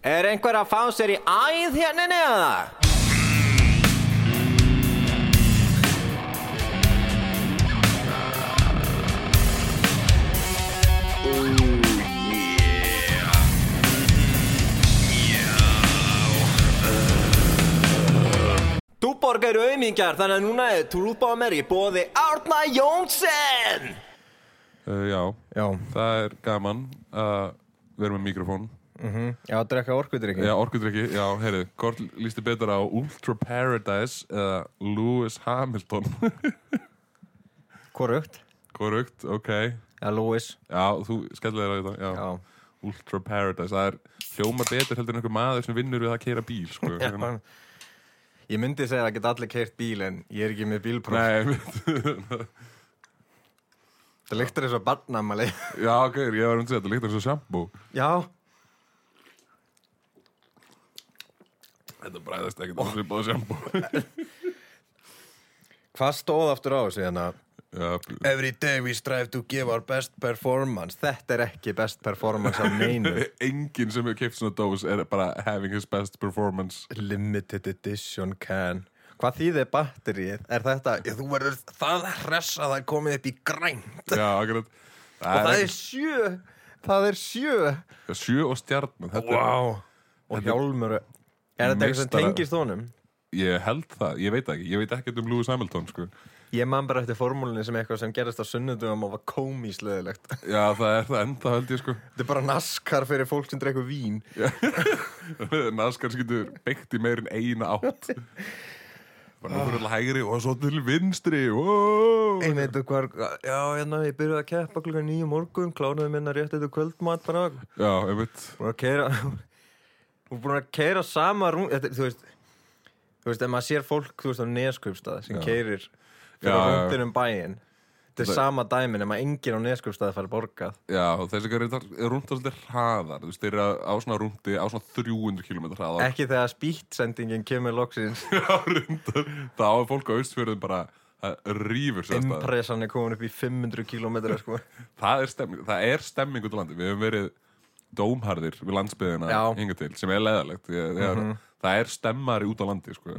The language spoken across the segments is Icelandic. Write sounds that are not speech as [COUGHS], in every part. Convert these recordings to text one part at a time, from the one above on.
Er einhver að fá sér í æð hérna neða? Túborg eru auðmingjar þannig að núna er Trúbámer í bóði Árna Jónsson. Uh, já, Já, það er gaman að vera með mikrofón já, drekka orkudrykki. Já, orkudrykki, já, heyrðu. Hvort líst þið betur á Ultra Paradise eða Lewis Hamilton? [LAUGHS] Hvorugt? Hvorugt, ok. Já, Lewis. Já, þú skellir þér á þetta já. Já, Ultra Paradise, það er hljóma betur heldur en einhver maður sem vinnur við að keira bíl sko. Já. Ég myndi segja að geta allir keirt bíl en ég er ekki með bílpróf. Nei, [LAUGHS] Það lyktar eins og barnamali já, ok, ég var um að segja þetta líkt eins og shampoo. Já, Þetta bræðast ekkert oh. sem báða shampoo. [LAUGHS] Hvað stóð aftur á þessu hérna? Every day we strive to give our best performance. Þetta er ekki best performance af neinu. [LAUGHS] Enginn sem hefur keipt svona dós er bara having his best performance. Limited edition can. Hvað þýðir batterið? Er þetta, þú verður það hress að það komið upp í grænt. Já, akkurat. Og það er sjö. Það er sjö. Sjö og stjarnan þetta er, Og hjálmur Er þetta eitthvað sem tengist honum? Ég held það, ég veit það ekki Ég veit ekkert um Lewis Hamilton sko. Ég man bara eftir formúlinni sem eitthvað sem gerist á sunnudum og var komísleðilegt Já, það er það enda held ég sko. Þetta er bara naskar fyrir fólk sem drekkur vín. [LAUGHS] Naskar getur beitt í meir en eina átt. Bara nú fyrir alltaf hægri og svo til vinstri wow. Ég veit hvað, já, hérna, ég byrjuði að keppa klukkan nýju morgun, klánaði minna rétt eftir kvöldmat bara, Já, ég veit búin að keira, og búin að keira sama rún, þetta, þú veist, þú veist, ef maður sér fólk, þú veist, á neskjöpstað sem Já. keirir fyrir já, já. rúndin um bæinn, þetta er Það- sama dæmin, ef maður enginn á neskjöpstað fær borgað. Já, þessi ekki er rúnda svolítið hraðar Þú veist, þeir eru á svona rúndi á svona 300 km hraðar Ekki þegar spýtsendingin kemur loksins, [LAUGHS] Já, reyndar Það á fólk á austfjörðum bara Það rýfur sér stað impressan er komin upp í 500 kilometra, sko. [LAUGHS] það er stemming, það er stemming út á landi við höfum verið dómharðir við landsbyðina hinga til, sem er leðalegt ég, ég, Mhm. það er stemmari út á landi sko.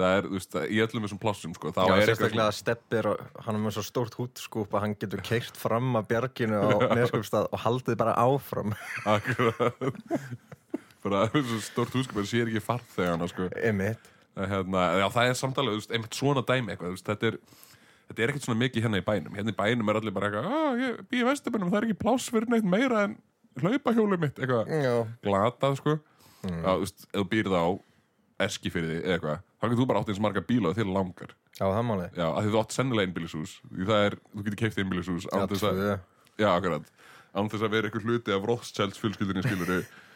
það er, þú veist, í öllum þessum plássum sko, þá Já, er sérstaklega að steppir hann er með svo stórt hútskúp að hann getur keirt fram að bjarginu á [LAUGHS] neskjöpstað og haldið bara áfram. akkurat bara svo stórt húskum en sér ekki farþegana sko. Einmitt. En hérna, já, það er samtalið, veist, einmitt svona dæmi eitthvað, veist, þetta er þetta er ekkert svona mikið hérna í bænum hérna í bænum er allir bara eitthvað, að ég býð í vesturbænum það er ekki pláss fyrir neitt meira en hlaupahjólið mitt, eitthvað glatað sko. Mm. þú veist, ef þú býrð á eskifyrði eða eitthvað, þá getur þú bara átt eins marga bíla þér langar, Já, það máli. já, að því þú átt sennilega einbýlishús, því það er, þú getur keift einbýlishús án þess að, já, akkurat. Án þess að vera eitthvað hluti af Rothschilds fjölskyldinni skilur [LAUGHS]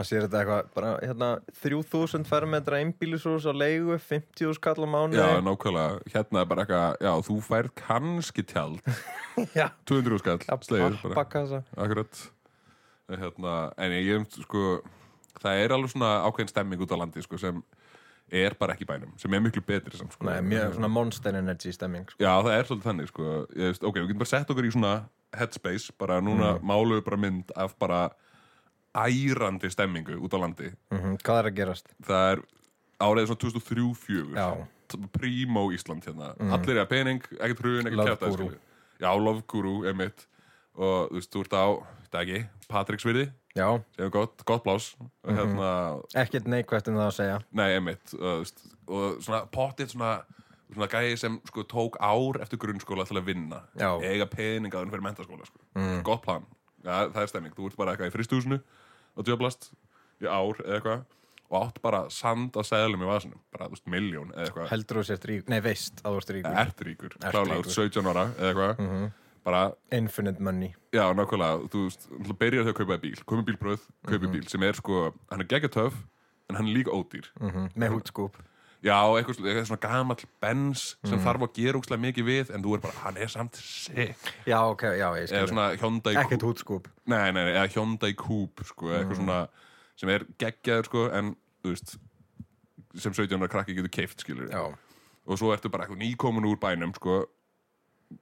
maður sér þetta eitthvað bara hérna 3000 fermetra einbýlishús á leigu 50 skall á mánu já, nákvæmlega, hérna er bara eitthvað já, þú færð kannski tjald [LAUGHS] já, 200 skall, slegir bara, akkurat hérna, en ég sko það er alveg svona ákveðin stemming út á landi sko, sem er bara ekki bænum sem er miklu betri samt sko. Nei, mjög svona monster energy stemming sko. Já, það er svolítið þannig sko. ég, veist, Ok, við getum bara sett okkur í svona headspace bara núna mm. málum við bara mynd af bara ærandi stemmingu út á landi mm hvað er að gerast? það er árið svona 2003-04 Já. Mhm. Primo Ísland hérna Allir er að pening, ekkert hrun, ekkert Guru. Já, Love Guru, emitt Og þú veist, þú ert á, þetta ekki Patricksvirði, já, er gott, gott blás Mhm. og hérna, ekkert neikvægt um það að segja nei, og, þú veist, og svona pottið svona svona gæði sem sko tók ár eftir grunnskóla til að vinna Já. eiga pening áður en fyrir mentaskóla sko. mm. gott plan, ja, það er stemming þú ert bara eitthvað í fristúsinu og djöblast í ár eða eitthvað og átt bara sand á seðlum í vasunum bara, þú veist, miljón eða eitthvað. Heldur þú sért rík, nei veist að þú ert ríkur. Ert ríkur, klálega, þú ríkur. ert 17 ára eða eitthvað. Bara, infinite money. Já, nákvæmlega þú veist, þú byrjar þau að kaupa bíl kaupa bílbröð, kaupa bíl, sem er sko hann er geggjatöf, en hann er líka ódýr. Mm með hútskúp já, eitthvað, eitthvað svona gamall Benz sem þarf að gera úkslega mikið við en þú er bara, hann er samt sick. Já, ok, já, ég eða skil svona Hyundai ekkert Coupe- hútskúp. Nei, nei, nei, eða Hyundai Coupe sko, eitthvað svona, sem er geggjaður sko, en, þú veist sem 17 ára krakki getur keift, skilur já, og svo ertu bara eitthvað nýkomin úr bænum sko,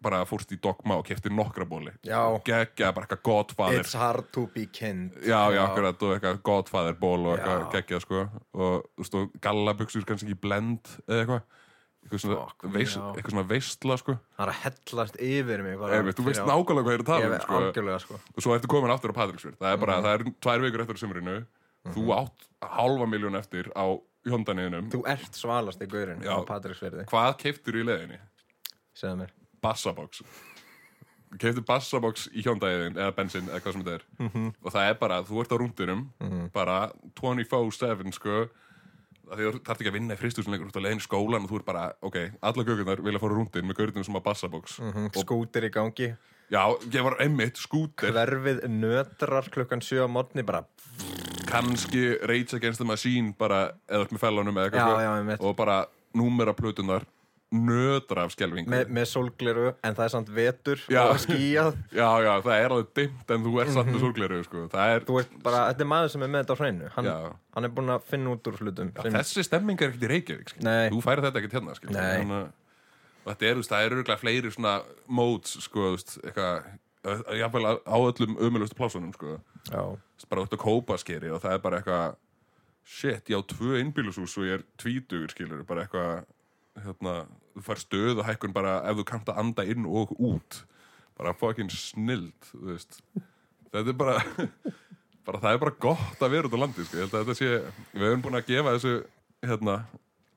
bara fórst í dogma og kefti nokkra bóli geggja bara eitthvað godfather. It's hard to be kind. Já, já, akkurat og eitthvað godfather ból og eitthvað Já. geggjað sko. Og þú veist og gallabuxur kannski ekki blend eða eitthvað. Eitthvað svona, Fuck, veist, eitthvað svona veistla sko. Það er að hellast yfir mig Ef, þú veist nákvæmlega hvað ég er að tala um sko. sko. Og svo ertu komin aftur á Patreksfjörð. Það er bara, Mhm. það er tvær vikur eftir sumrinu. Þú átt halva miljón eftir á hjóndaniðinum Þú ert svalast í gaurinn Já. á Patricksverði hvað keiftur í leiðinni? Segðu mér Bassabox keiftur Bassabox í hjóndæðin eða bensin eða hvað sem þetta er. Mhm. og það er bara, þú ert á rúndunum bara 24-7 sko. Þú þarf ekki að vinna í fristusum lengur út á leiðin í skólan og þú ert bara, ok, alla gögunar vilja fara á rúndin með gaurinn sem að Bassabox Mhm, Skútir í gangi. Já, ég var einmitt skúter. Hverfið nötrar klukkan 7 á morgni bara kannski Rage Against the Machine bara eða upp með fellunum eða eitthvað sko. og bara númera plötunar nötra af skelvingu Me, Með sólgleru en það er samt vetur Já. og skýjað. [LAUGHS] Já, já, það er alveg dimmt en þú ert satt með sólgleru sko. er, Mhm. Bara, þetta er maður sem er með þetta á hreinu. Hann, hann er búinn að finna út úr hlutum sem, þessi stemming er ekkert í Reykjavík þú færi þetta ekkert hérna. Þannig þetta er, það eru örugglega fleiri svona modes, sko, á öllum ömulegustu plásunum, sko, bara út að kópa skeri og það er bara eitthvað shit, ég á tvö innbýlushús og ég er tvítugur, skilur, bara eitthvað hérna, þú fær stöð og hækkun bara ef þú kannt að anda inn og út. Bara fucking snild, þetta er bara [LAUGHS] bara það er bara gott að vera út á landi, sko, að sé við höfum búin að gefa þessu hérna,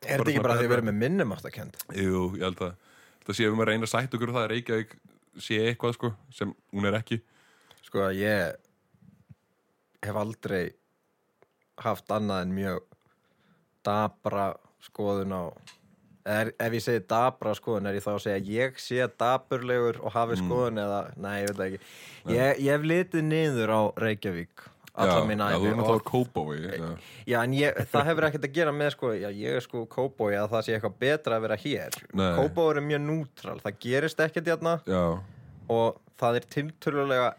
er þetta ekki bara því að betra- vera með minnum aftakend? jú, ég held að þetta sé við að reyna að sætt okkur og það er Reykjavík sé eitthvað, sko, sem hún er ekki. Sko að ég hef aldrei haft annað en mjög dabra skoðun á er, ef ég segi dabra skoðun er ég þá að segja ég sé daburlegur og hafi Mm. skoðun eða, nei, ég veit ekki. Ég, ég hef litið niður á Reykjavík alla mín já, þú erum tala kópói já. en ég, það hefur ekkert að gera með sko, já, ég er sko kóbói að það sé eitthvað betra að vera hér. Kóbói er mjög nútral, það gerist ekkert hérna. Já, og það er tiltölulega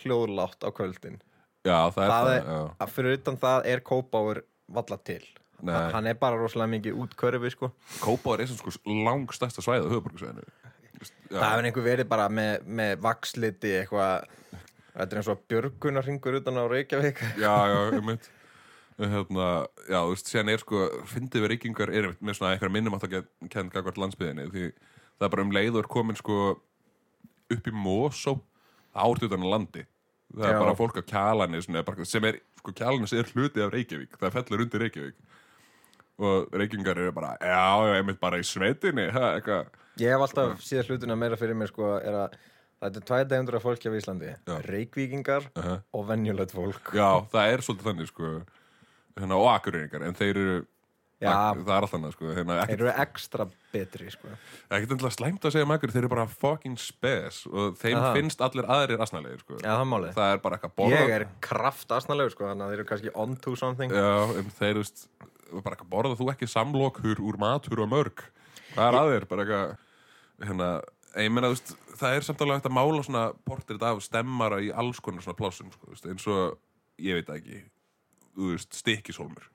hljóðlátt á kvöldin. Já, það er það það, er, já. fyrir utan það er Kópáur valla til Nei. Ha- hann er bara rosalega mikið útkörfi sko. Kópáður er sem sko langstæsta svæði á höfuborgarsvæðinu það hefur einhver verið bara með, með vaksliti eitthvað þetta er eins og björgunarringur utan á Reykjavík. Já, já, um mitt hérna, Já, þú veist, síðan er sko fyndið við reykingar er með svona eitthvað minnum að kenna gagvart landsbyðinni því það er bara um leiður komin sko upp í Mosó árt utan á landi. Það er Já. bara fólk á kjalanis sem er, sko kjalanis er hluti af Reykjavík. Það fellur undir Reykjavík og reykingar eru bara, já, já, einmitt bara í sveitinni, ha, ég hef alltaf síðan hlutina meira fyrir mér sko, er að þetta er tvæði degundur af fólki á Íslandi. Já. Reykvíkingar uh og venjulegt fólk. Já, það er svolítið þannig sko. Hérna, og akureyringar, en þeir eru Já. það er alltaf annað sko hérna, þeir ekkert, eru ekstra betri sko. ekkert endilega slæmt að segja um akureyri þeir eru bara fucking spes og þeim Aha. finnst allir aðrir asnalegir sko. Já, það er málið. Það er bara eitthvað borða ég er kraftasnalegur sko, þannig að þeir eru kannski on to something. Já, en þeir veist bara eitthvað borða þú ekki samlokur úr matur og mörg? Hvað er að þér, bara eitthvað hérna, ég meina, þú veist það er samt alveg hægt að mála svona portrétt af stemmara í alls konar svona plásum sko, þú veist, eins og, ég veit ekki þú veist, stikkishólmur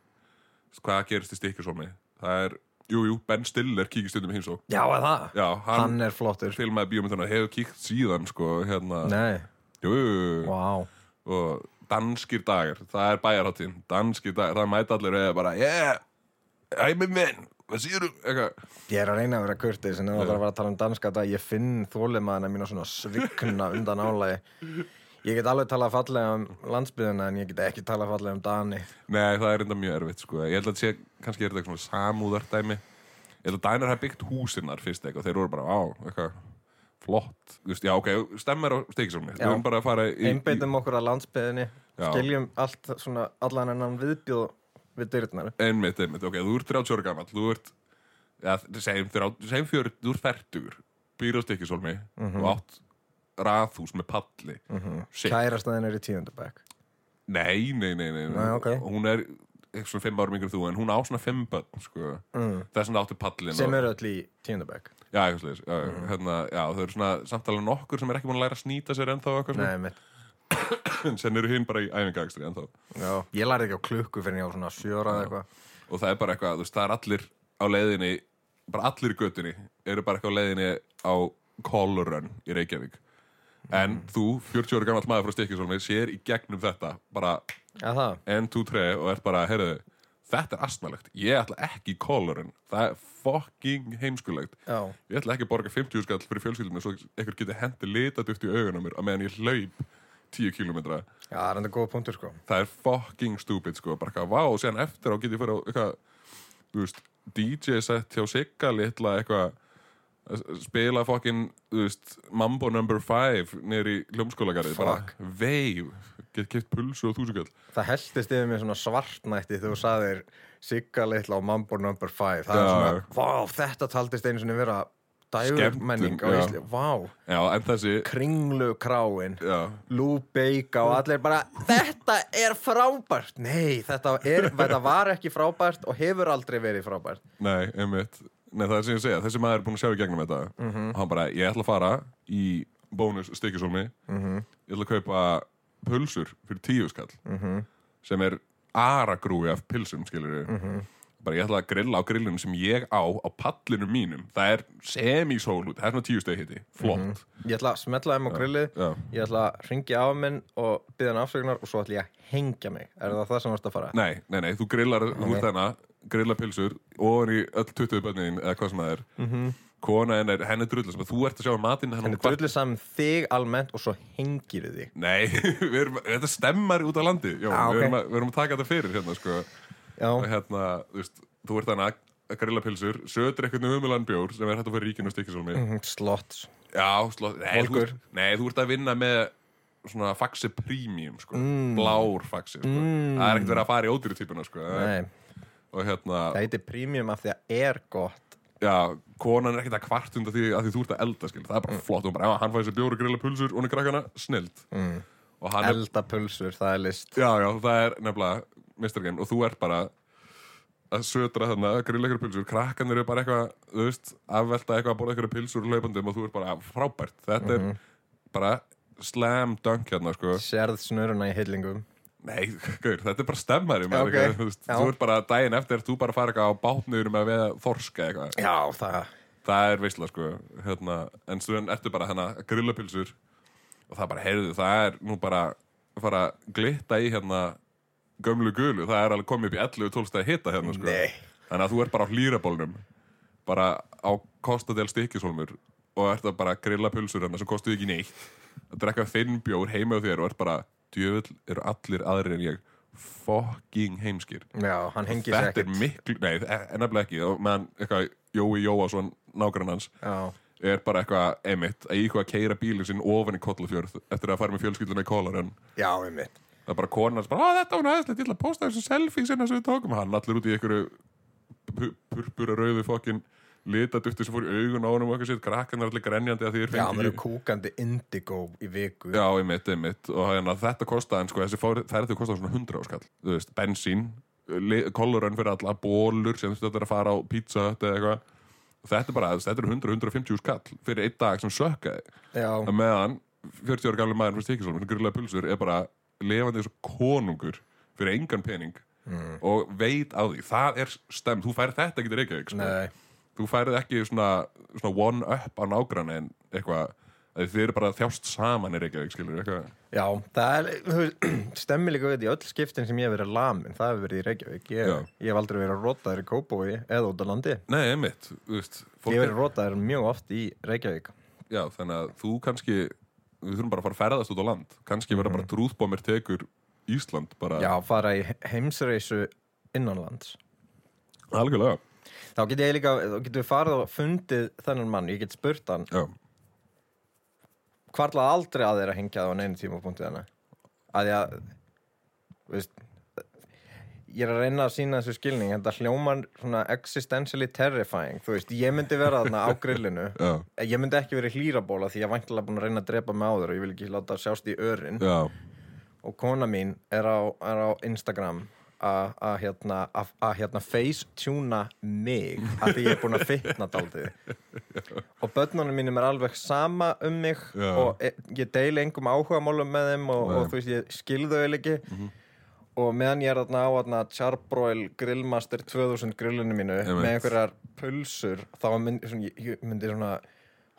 Þú veist, hvað gerist í stikkishólmi það er, jú, jú, Ben Stiller kíkir stundum hins og, já, er það, já, hann, hann er flottur. filmaði bíómyndina hefur kíkt síðan, sko, hérna. Nei, jú, jú, jú, wow og danskir dagar, það er bæjarháttíðin danskir dagar, það mæta allir eða bara, yeah, I'm in minn hvað séu þú, Ég er að reyna að vera kurtis en ef það var að tala um danska dag ég finn þólimaðina mína svona svikna undan álægi Ég get alveg talað fallega um landsbyðina en ég get ekki talað fallega um Dani. Nei, það er enda mjög erfitt, sko. Ég held að sé, kannski er þetta eitthvað samúðardæmi. Ég held að Dænar hafa byggt húsinnar fyrst eitthvað, þeir voru bara, á, eitthvað flott, þú veist, já, ok, stemmar á steikisómi, við höfum bara að fara í, Einbeitum okkur að landsbyðinni skiljum allt svona allan enn viðbjóð við dyrnar. Einmitt, einmitt, ok, þú ert 30 ára gamall þú ert, ja, segjum, segjum fjör, þú ert fertugur býr á steikisólmi Mhm. og átt raðhús með palli. Shit. Kærastæðin er í tíundabæk Nei, nei, nei, nei, Nei, ok. Hún er svona fimm árum yngur þú En hún á svona fimm börn sko. mm. Þess vegna áttu pallin sem eru öll í tíundabæk Já, eitthvað já, hérna, þau eru svona samtala nokkur sem er ekki búin að læra að snýta sér ennþá Nei, svona. [COUGHS] Sen eru hinn bara í æfingagstri ennþá. Já, ég lærði ekki á klukku fyrir ég á svona sjóra eða eitthvað. Og það er bara eitthvað, þú veist, það er allir á leiðinni Bara allir í göttunni Eru bara eitthvað á leiðinni á Colorun í Reykjavík en þú, 40 ára gammal maður frá Stikkisólmi sér í gegnum þetta bara. 1, 2, 3 og ert bara, heyrðu þetta er astnalegt, ég ætla ekki í Colorun það er fucking heimskulegt Já. ég ætla ekki að borga 50 skall fyrir fjölskyldinu svo einhver geti hendi litaduft í augunum mér á meðan ég hlaup 10 kilometra Já, það er enda góð punktur, sko. það er fucking stupid sko bara eitthvað, vá, og síðan eftir á get ég fyrir á eitthvað, þú veist, DJ set hjá Sigga litla eitthvað að spila fucking, þú veist Mambo number 5 niður í hljómskólagarið, bara veif get keft pulsu og þúsugall Það heldist yfir mér svona svartnætti þegar þú saðir Sigga litla á Mambo number 5. Það er svona, vá, þetta taldist einu svona vera dægurmenning á. Ísli. Vá, já, þessi, kringlu kráin, já, lúbeika og allir bara, þetta er frábært. Nei, þetta, er, þetta var ekki frábært og hefur aldrei verið frábært. nei, einmitt nei, það er sem ég segja, þessi maður er búin að sjá í gegnum þetta. Og hann bara, ég ætla að fara í bónus stikkisólmi ég ætla að kaupa pulsur fyrir tíu skall. Sem er aragrúi af pilsum, skilur við bara ég ætla að grilla á grillinu sem ég á á pallinu mínum, það er semi-sól út, það er svona tíu steg hitti, flott. Ég ætla að smetla þeim á grillið, já. ég ætla að ringja á minn og byggja hann afsökunar og svo ætla ég að hengja mig. Er það það sem varst að fara? Nei, nei, nei, þú grillar þú ert þarna, grilla pilsur ofan í öll 20 bönnin eða hvað sem það er. Kona henn er, henn er drullu þú ert að sjá um matinn Henni drullið saman þig almennt og svo hengir þig. Nei, [LAUGHS] erum, þetta stemmar út á landi. Jó, Ah, ok. við, erum að, við erum að taka þetta fyrir hérna, sko. Já, og hérna, þú veist, þú ert að grilla pilsur, sötur eitthvað umulan bjór sem er hægt að fyrir ríkinu stikkisólmi mhm, slott. Já, sló, nei, þú, nei, þú ert að vinna með svona faxi premium, sko. Mm. blár faxi, sko. Það er ekkert verið að fara í ódýri típuna, sko Nei, og hérna, það heitir premium af því að er gott. já, konan er ekkert að kvart undan því að því þú ert að elda, skil það er Mm. bara flott, hún bara, já, hann fæði sér bjór og grilla og hún er krakkana, snild Mm. og Elda pulsur, það er list. Já, já, það er nefnilega. Game og þú ert bara að södra þarna, grilla ykkur pilsur krakkan eru bara eitthvað, þú veist afvelta eitthvað að borða ykkur pilsur hlaupandum og þú ert bara frábært, þetta Mhm. er bara slam dunk hérna, sko Sérð snuruna í hillingum. Nei, gaur, þetta er bara stemmari Já, maður, ok. eitthvað, þú, þú ert bara daginn eftir, þú bara fara eitthvað á bátnuður með að veða þorska eitthvað, Já, það. það er veistla, sko hérna, en svo ertu bara hérna að grilla pilsur og það bara, heyrðu, það er nú bara fara að glitta í hérna gömlu gulu, það er alveg komið upp í 11-12 stæði hitta hérna sko. Nei. þannig að þú ert bara á hlýrabólnum bara á kostadel stikkishólmur og ert að bara grilla pulsur hérna sem kostuð ekki neitt að drekka þinn bjór heima á þér og ert bara djöfull eru allir aðrir en ég. Fucking heimskir. Já, hann hengir sér þetta er ekkert. miklu, nei, ennafnilega ekki. Og meðan eitthvað Jói Jóasson nágrann hans Já, er bara eitthvað emitt að eitthvað að keira bílinn sinn ofan í kollafjörð eftir að fara með fjölskylduna í kólar en já, einmitt. það er bara konan hans bara, að þetta var næðislegt, ég ætla að posta þessu selfie sinna sem við tókum, hann allir út í einhverju pu- purpura rauðu fokkin litadufti sem fór í augun á honum og eitthvað sér, krakkan er allir grenjandi að því er Já, hann verður kúkandi indigo í viku. Já, einmitt, einmitt. Og hérna, þetta kostaði, sko, þessi ferði kostaði svona 100 áskall, þú veist, bensín kolurönn fyrir alla, bólur sem þetta er að fara á pizza eða eitthvað. Þetta er bara, þetta er 100-150 skall fyrir einn dag sem sökkaði. Já, að meðan 40 ára gamli maður frá Stíkisólm sem grillega pulsur er bara lifandi eins og konungur fyrir engan pening og veit á því. Það er stem, þú færð þetta ekki til Reykjavík sko. Þú færð ekki svona, svona one up á nágrann en eitthvað að þið eru bara að þjást saman Reykjavík skilur eitthvað Já, það er, þú veist, [CLEARS THROAT] stemmi líka við í öll skiptin sem ég hef verið lamin, það hefur verið í Reykjavík. Ég, ég hef aldrei verið rótaður í Kópói eða út á landi. Nei, einmitt, þú veist Ég hef er, verið rótaður mjög oft í Reykjavík. já, þannig að þú kannski við þurfum bara að fara að ferðast út á land kannski vera bara trúðbómir tekur Ísland bara Já, fara í heimsreisu innanlands. algjörlega Þá get ég líka, þá getum við farið og fundið þennan mann, ég get spurt hann, já, hvarlað aldrei að þeirra hengja það á neinu tímapunktið hana. Að ég að, veist, ég er að reyna að sína þessu skilning, þetta hljómar svona existentially terrifying, þú veist, ég myndi vera þarna á grillinu, [LAUGHS] já, ég myndi ekki verið hlýrabóla því ég væntilega búin að reyna að drepa mig á þér og ég vil ekki láta sjást í örin. Já, og kona mín er á, er á Instagram að hérna, hérna face-tuna mig að því ég er búin að fitna daldið og börnunum mínum er alveg sama um mig Já. og e- ég deili engum áhugamálum með þeim og, og þú veist ég skilðu þau ekki og meðan ég er þarna á þarna Charbroil Grillmaster 2000 grillinu mínu Einmitt. með einhverjar pulsur þá myndi, svona, ég, ég myndi svona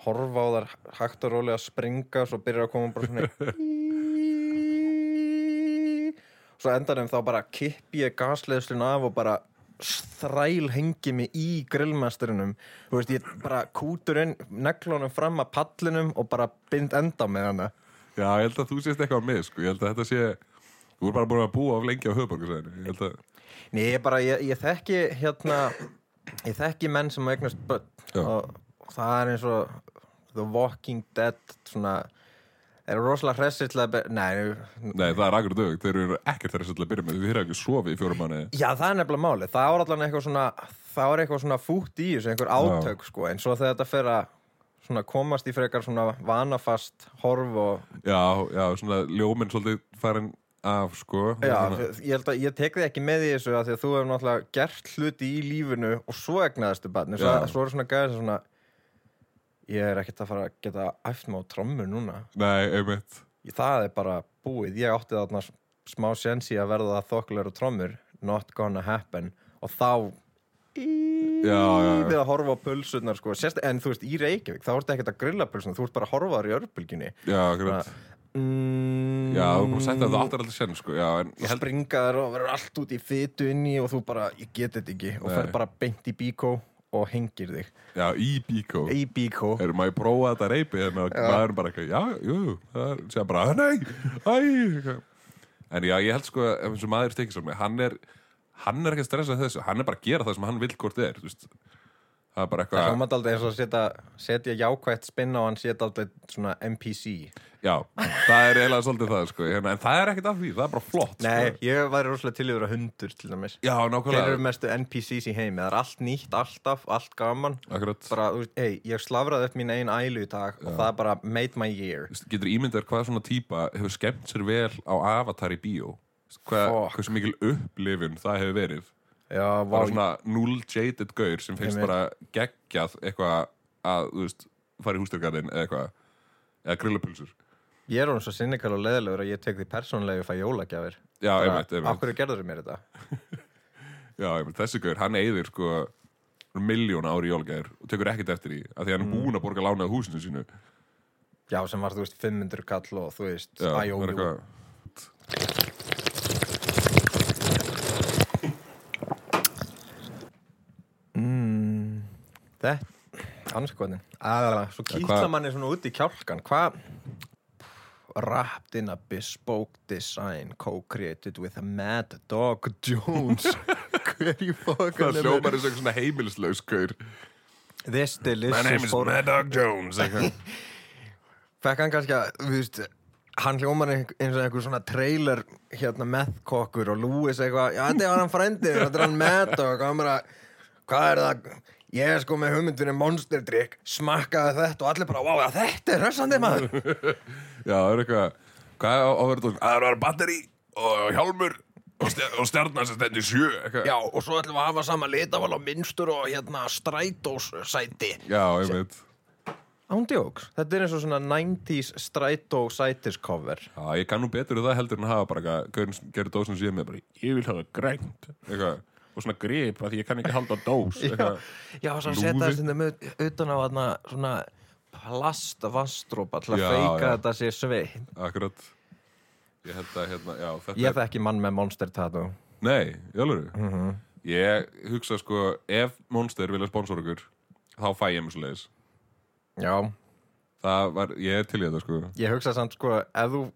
horfa á þar hægt og rólega að springa svo byrjar að koma bara svona [LAUGHS] svo endanum þá bara kippi ég gasleðslun af og bara þræl hengi mig í grillmasterinum þú veist, ég bara kútur inn neglunum fram að pallinum og bara bind enda með hana Já, ég held að þú sést eitthvað með, sko. Ég held að þetta sé... Þú er bara búin að búa of lengi á höfuborgarsæðinu. Ég held að... Nei, ég bara, ég, ég þekki hérna, ég þekki menn sem eignast börn og það er eins og The Walking Dead svona, er rosalega hressir til að be- nei, Nei, það er akkur dög. Þeir eru ekkert þeirra svolítið að byrja með. Þið eru ekki sofið í fjórum manni. já það er nefnilega máli það er allan eitthvað svona það er eitthvað svona fútt í þessu, einhver átök sko, en svo þegar þetta fer að svona komast í frekar svona vanafast horf og Já, já, svona ljóminn svolítið farin af, sko. Já, ég að ég tek þig ekki með í þessu að því að þú hefur náttúrulega gert hluti í lífinu og svo egnaðistu barni svo, Já. svo er svona gæðis svona ég er ekkert að fara að geta æft mig á trommur núna Nei, einmitt. það er bara búið, ég átti þarna smá sensi að verða þokkulegur trommur not gonna happen og þá Já, já, já. við að horfa á pulsunar sko. En þú veist, í Reykjavík, þá ertu ekkert að grilla pulsunar þú ert bara að horfa þar í örbulginni Já, akkurat. mm, Já, þú búin að setja að það áttar aldrei senn, sko. Já, og held... springa þér og verður allt út í fytu inni og þú bara, ég get þetta ekki og fer bara beint í bíkó og hengir þig Já, í bíkó. í bíkó Erum maður prófa þetta reypi en maður bara eitthvað, já, jú, það er, segja bara, nei, æ. En já, ég held sko að eins og maður stekir svo með, hann er, hann er ekki að stressa þessu, hann er bara að gera það sem hann vill hvort er, þú veist. Það er bara það eitthvað, hljómað aldrei eins og setja, setja jákvætt spinn á hann setja aldrei svona NPC já, það er eiginlega svolítið það, sko, hérna, en það er ekkert af því, það er bara flott, nei, sko. ég væri rosalega til yfir að hundur til dæmis. Já, þeir nákvæmlega, eru mestu NPCs í heimi. Það er allt nýtt, alltaf, allt gaman. Akkurat, bara, þú veist, ei, ég slafraði upp mín einn ælu í dag og það er bara made my year. Getur ímyndar hvað svona típa hefur skemmt sér vel á Avatar í bíó, hvað, hversu mikil upplifun það hefur verið. Já, bara svona null jaded gaur sem finnst bara geggjað eitthvað að, þú veist, fara í hústyrgarðin eða eitthvað, eða grillapulsur ég er hún svo sinnikal og leðilegur að ég tek því persónlega að fá jólagjafir. Já, Bara, einmitt, af einmitt, hverju gerður mér þetta? [LAUGHS] Já, einmitt, þessi gaur, hann eyðir sko miljón ári jólgæður og tekur ekkert eftir því, af því hann er búinn að borga lánað húsinu sínu. Já, sem var, þú veist, 500 kall og þú veist, Já, æjó, það er jú. eitthvað Mm, þetta, anskoðin. Aðra, svo kýtla manni svona út í kjálkan. Hvað? Wrapped in a bespoke design co-created with a Mad Dog Jones. [LAUGHS] Hverju fókan Það og eitthvað svona heimilislaus gaur This delicious for- Dog Jones. [LAUGHS] Fekk hann kannski að, þú veist, hann hljómar ein- eins og einhver svona trailer hérna meðkokkur og Lewis eitthvað, já þetta var hann frændið, þetta er hann Mad Dog og hann bara, hvað er það? Ég er sko með hugmynd fyrir Monster Drink, smakkaði þetta og allir bara, wow, þetta er hressandi maður. [LAUGHS] Já, það er eitthvað Hvað er á að vera tók? Það er batteri og hjálmur og, stjar og stjarnar sem stendur í sjö eitthvað. Já, og svo ætlum við að hafa sama litaval á minnstur og hérna strætóssæti. Já, ég veit Ándjóks, þetta er eins og svona 90s strætó sætis cover. Já, ég kann nú betur það heldur en að hafa bara sem gerir dósinu síðan með bara Ég vil hafa grænt eitthvað Og svona grip að ég kann ekki halda dós. [LAUGHS] Já, svo Lúði. setja þess að utan á hana svona plastvastrópa til að Já, feika já. þetta sé sveitt. Akkurat Ég held að hérna, já, þetta Ég þekki mann með monster tattoo. Nei, í alvöru Mhm. Ég hugsa sko, ef Monster vilja sponsor okkur Þá fæ ég mér svo leiðis Já, Það var, ég er til í þetta sko ég hugsa samt sko, ef þú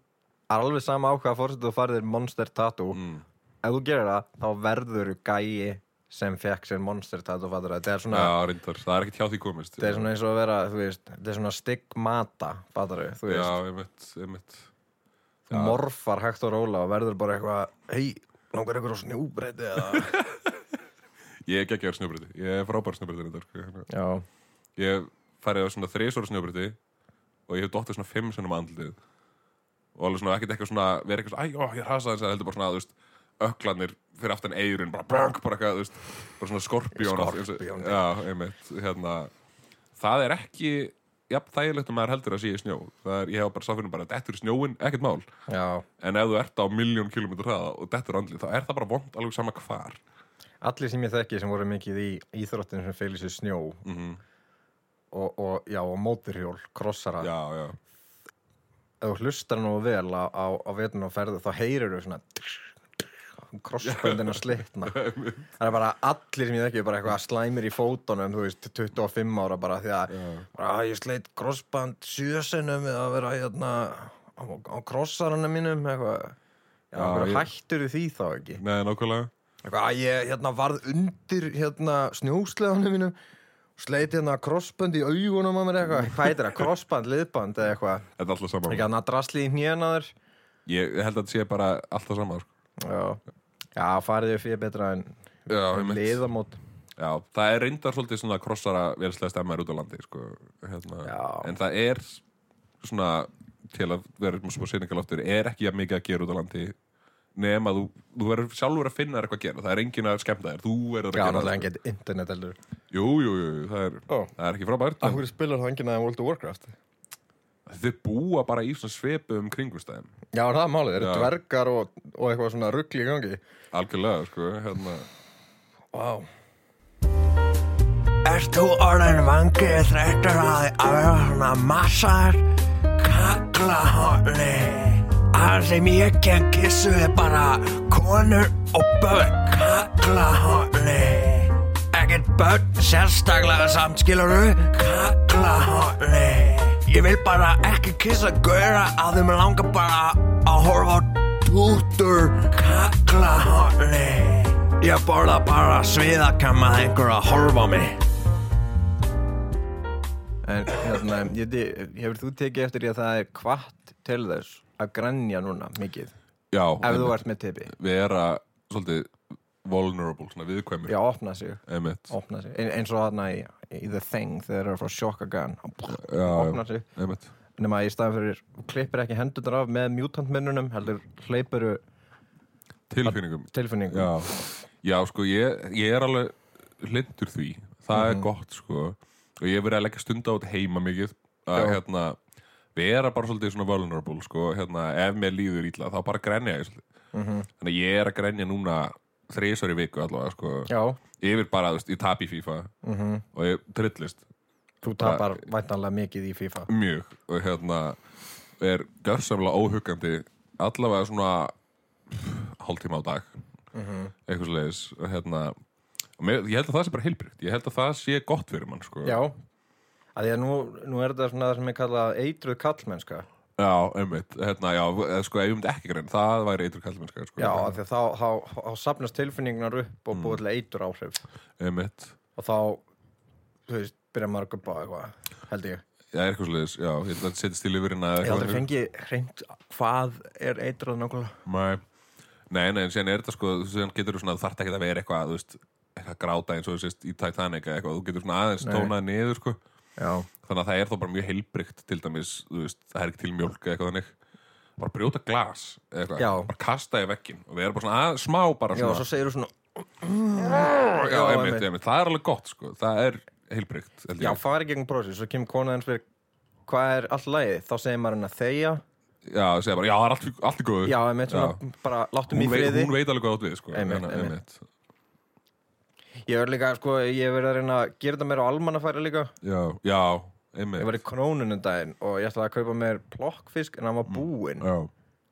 er alveg sama á hvaða fórsettu þú farið monster tattoo, mm. Ef þú gerir það, þá verður gæi sem fekk sér monster tattoo, fattur það. Er svona, Já, reyndar, það er ekkert hjá því komist þetta er svona eins og að vera, þú veist, þetta er svona stigmata, fattur þau, þú veist. Já, einmitt, einmitt. Þú morfar hægt og róla og verður bara eitthvað hei, langar ykkur á snjúbreyti eða? [LAUGHS] Ég er geggjær snjóbriti, ég er frábær snjóbriti þetta, sko. já, Ég hef farið á svona þrísvara snjóbriti og ég hef dottið svona fimm sinnum á andlitið. Og alveg svona ekkert eitthvað svona verið eitthvað svona, æ, ó, ég rasa þess að heldur bara svona, þú veist öklanir fyrir aftan eyrun, bara bang, bara eitthvað, þú veist, bara svona skorpjón Skorpíón. Já, einmitt, hérna það er ekki jafn þægilegt um maður heldur að sé í snjó. Það er, ég hef bara sáfinnum bara, dettur í snjóin, ekkert mál. Já. En ef þú ert á miljón kilometrar hraða og dettur andlið, þá er það bara vond alveg sama hvar. Allir sem ég þekki sem voru mikið í íþróttin sem feilir sér snjó mm og, og, já, og móturhjól, krossara já, já, ef þú hlustar nú vel á, á, á vetun og ferðu þá heyrir þú svona krossböndin að slitna. Það er bara allir sem ég þekki bara eitthvað slæmir í fótunum þú veist, 25 ára bara því að bara, "Æ, ég sleitt krossband sjösenum við að vera hérna á, á krossarunum mínum eitthvað. Já, Já, ég- hættur því þá ekki. Nei, nákvæmlega. Eitthvað að ég hérna varð undir hérna snjósleðanum mínum sleit hérna krossbönd í augunum á mér eitthvað, [LAUGHS] hvað heitir það, krossband, liðband eða eitthvað, Þetta er alltaf saman ekki að drasli í hnjénaður Ég held að þetta sé bara alltaf saman sko. Já, já farið þau fyrir betra en Já, liðamót Já, það er reyndar svolítið svona krossara velslega stemmar út á landi sko. hérna. Já. En það er svona til að vera smá sýningaloftur er ekki að mikið að gera út á landi nema þú, þú verður sjálfur að finna eitthvað að gera það er enginn að skemmta þér, þú verður að Já, gera náttúrulega það hann geti internet heldur Jú, jú, jú, það er, Ó. það er ekki frábært en hverju spilar það enginn að World of Warcraft? Þið búa bara í svona svipum kringustæðum Já, það er málið, þeir eru dvergar og, og eitthvað svona ruggli í gangi? Algjörlega, sko, hérna. Vá. Ert þú orðin vangið þreyttur að því að vera svona massar? Kaglahorni Það sem ég ken kissu er bara konur og börn. Kaglahorni Ekkert börn sérstaklega samt skiluru kaglahorni Ég vil bara ekki kissa gauðra að þeim langar bara að horfa á tútur kaglahorni Ég borða bara sviðakam að einhver að horfa á mig. En hérna, hefur þú tekið eftir því að það er kvart til þess að grænja núna mikið? Já, ef þú ert með tipi. Vera svolítið vulnerable, svona viðkvæmur. Já, opna sig, einmitt, opna sig. Ein, eins og þarna í, í The Thing þegar þeir eru að fá Shocka Gun. Já, opna sig. einmitt. Nema í staðan fyrir, klippir ekki hendurnar af með mutantminnunum, heldur hleypuru tilfinningum. tilfinningum. Já, já sko ég, ég er alveg hlindur því. Það Mhm. er gott sko. Og ég hef verið að leggja stund á þetta heima mikið að hérna vera bara svolítið svona vulnerable sko. Hérna ef mér líður ítla þá bara grenja ég svolítið. Mhm. þannig að ég er að grenja núna þrísvar í viku allavega sko. Já, yfir bara, þú veist, ég tap í FIFA mhm. og ég trillist. Þú tapar væntanlega mikið í FIFA. Mjög. Og hérna er görsamlega óhuggandi allavega svona hálftíma á dag. Mhm. eitthvað slegis og hérna og ég held að það sé bara heilbrygt ég held að það sé gott fyrir mann sko. Já, að því að nú, nú er þetta svona það sem ég kalla eitruð kallmennska já, einmitt. Hérna, já, eða sko, ef ég myndi ekki grein það væri eitur kallmennska sko. Já, af því að þá, þá, þá sapnast tilfinningunar upp og Mm. búið til eitur áhrif. Einmitt, og þá, þú veist, byrja maður að guppa eitthvað, held ég. Já, er eitthvað slegis já, ég held að setja stíl yfir hérna Ég aldrei fengi hreint hvað er eitrað nákvæmlega. Nei, nei, nei, en síðan er þetta sko síðan getur þú svona, þú þarft ekki að vera eitthvað þú veist, eitthvað gráta eins og þú sést í Titanic eitthvað, þú getur svona aðeins tónað niður sko Já, þannig að það er þó bara mjög heilbrygt til dæmis, þú veist, það er ekki til mjólk eða eitthvað þannig, bara brjóta glas eitthvað, Já. bara kasta í vekkin og við erum bara svona að, smá bara já og svona svo segir þú svona já, Já, einmitt, einmitt. einmitt, það er alveg gott sko, það er heilbrygt Já, ég. fari gegn brósið, svo kemur konaðin fyrir hvað er allt lagið, þá segir maður henni að þegja. Já, segja bara, já, það er allt, í góðu. Já, einmitt svona, bara láttu veit, friði. hún veit alveg hvað átt við sko, Einmitt, einmitt. Ég er líka, sko, ég verið að reyna að gera þetta meira á almannafæri líka. Já, já, Ég einmitt var í krónunum daginn og ég ætlaði að kaupa mér plokkfisk en hann var búinn. já,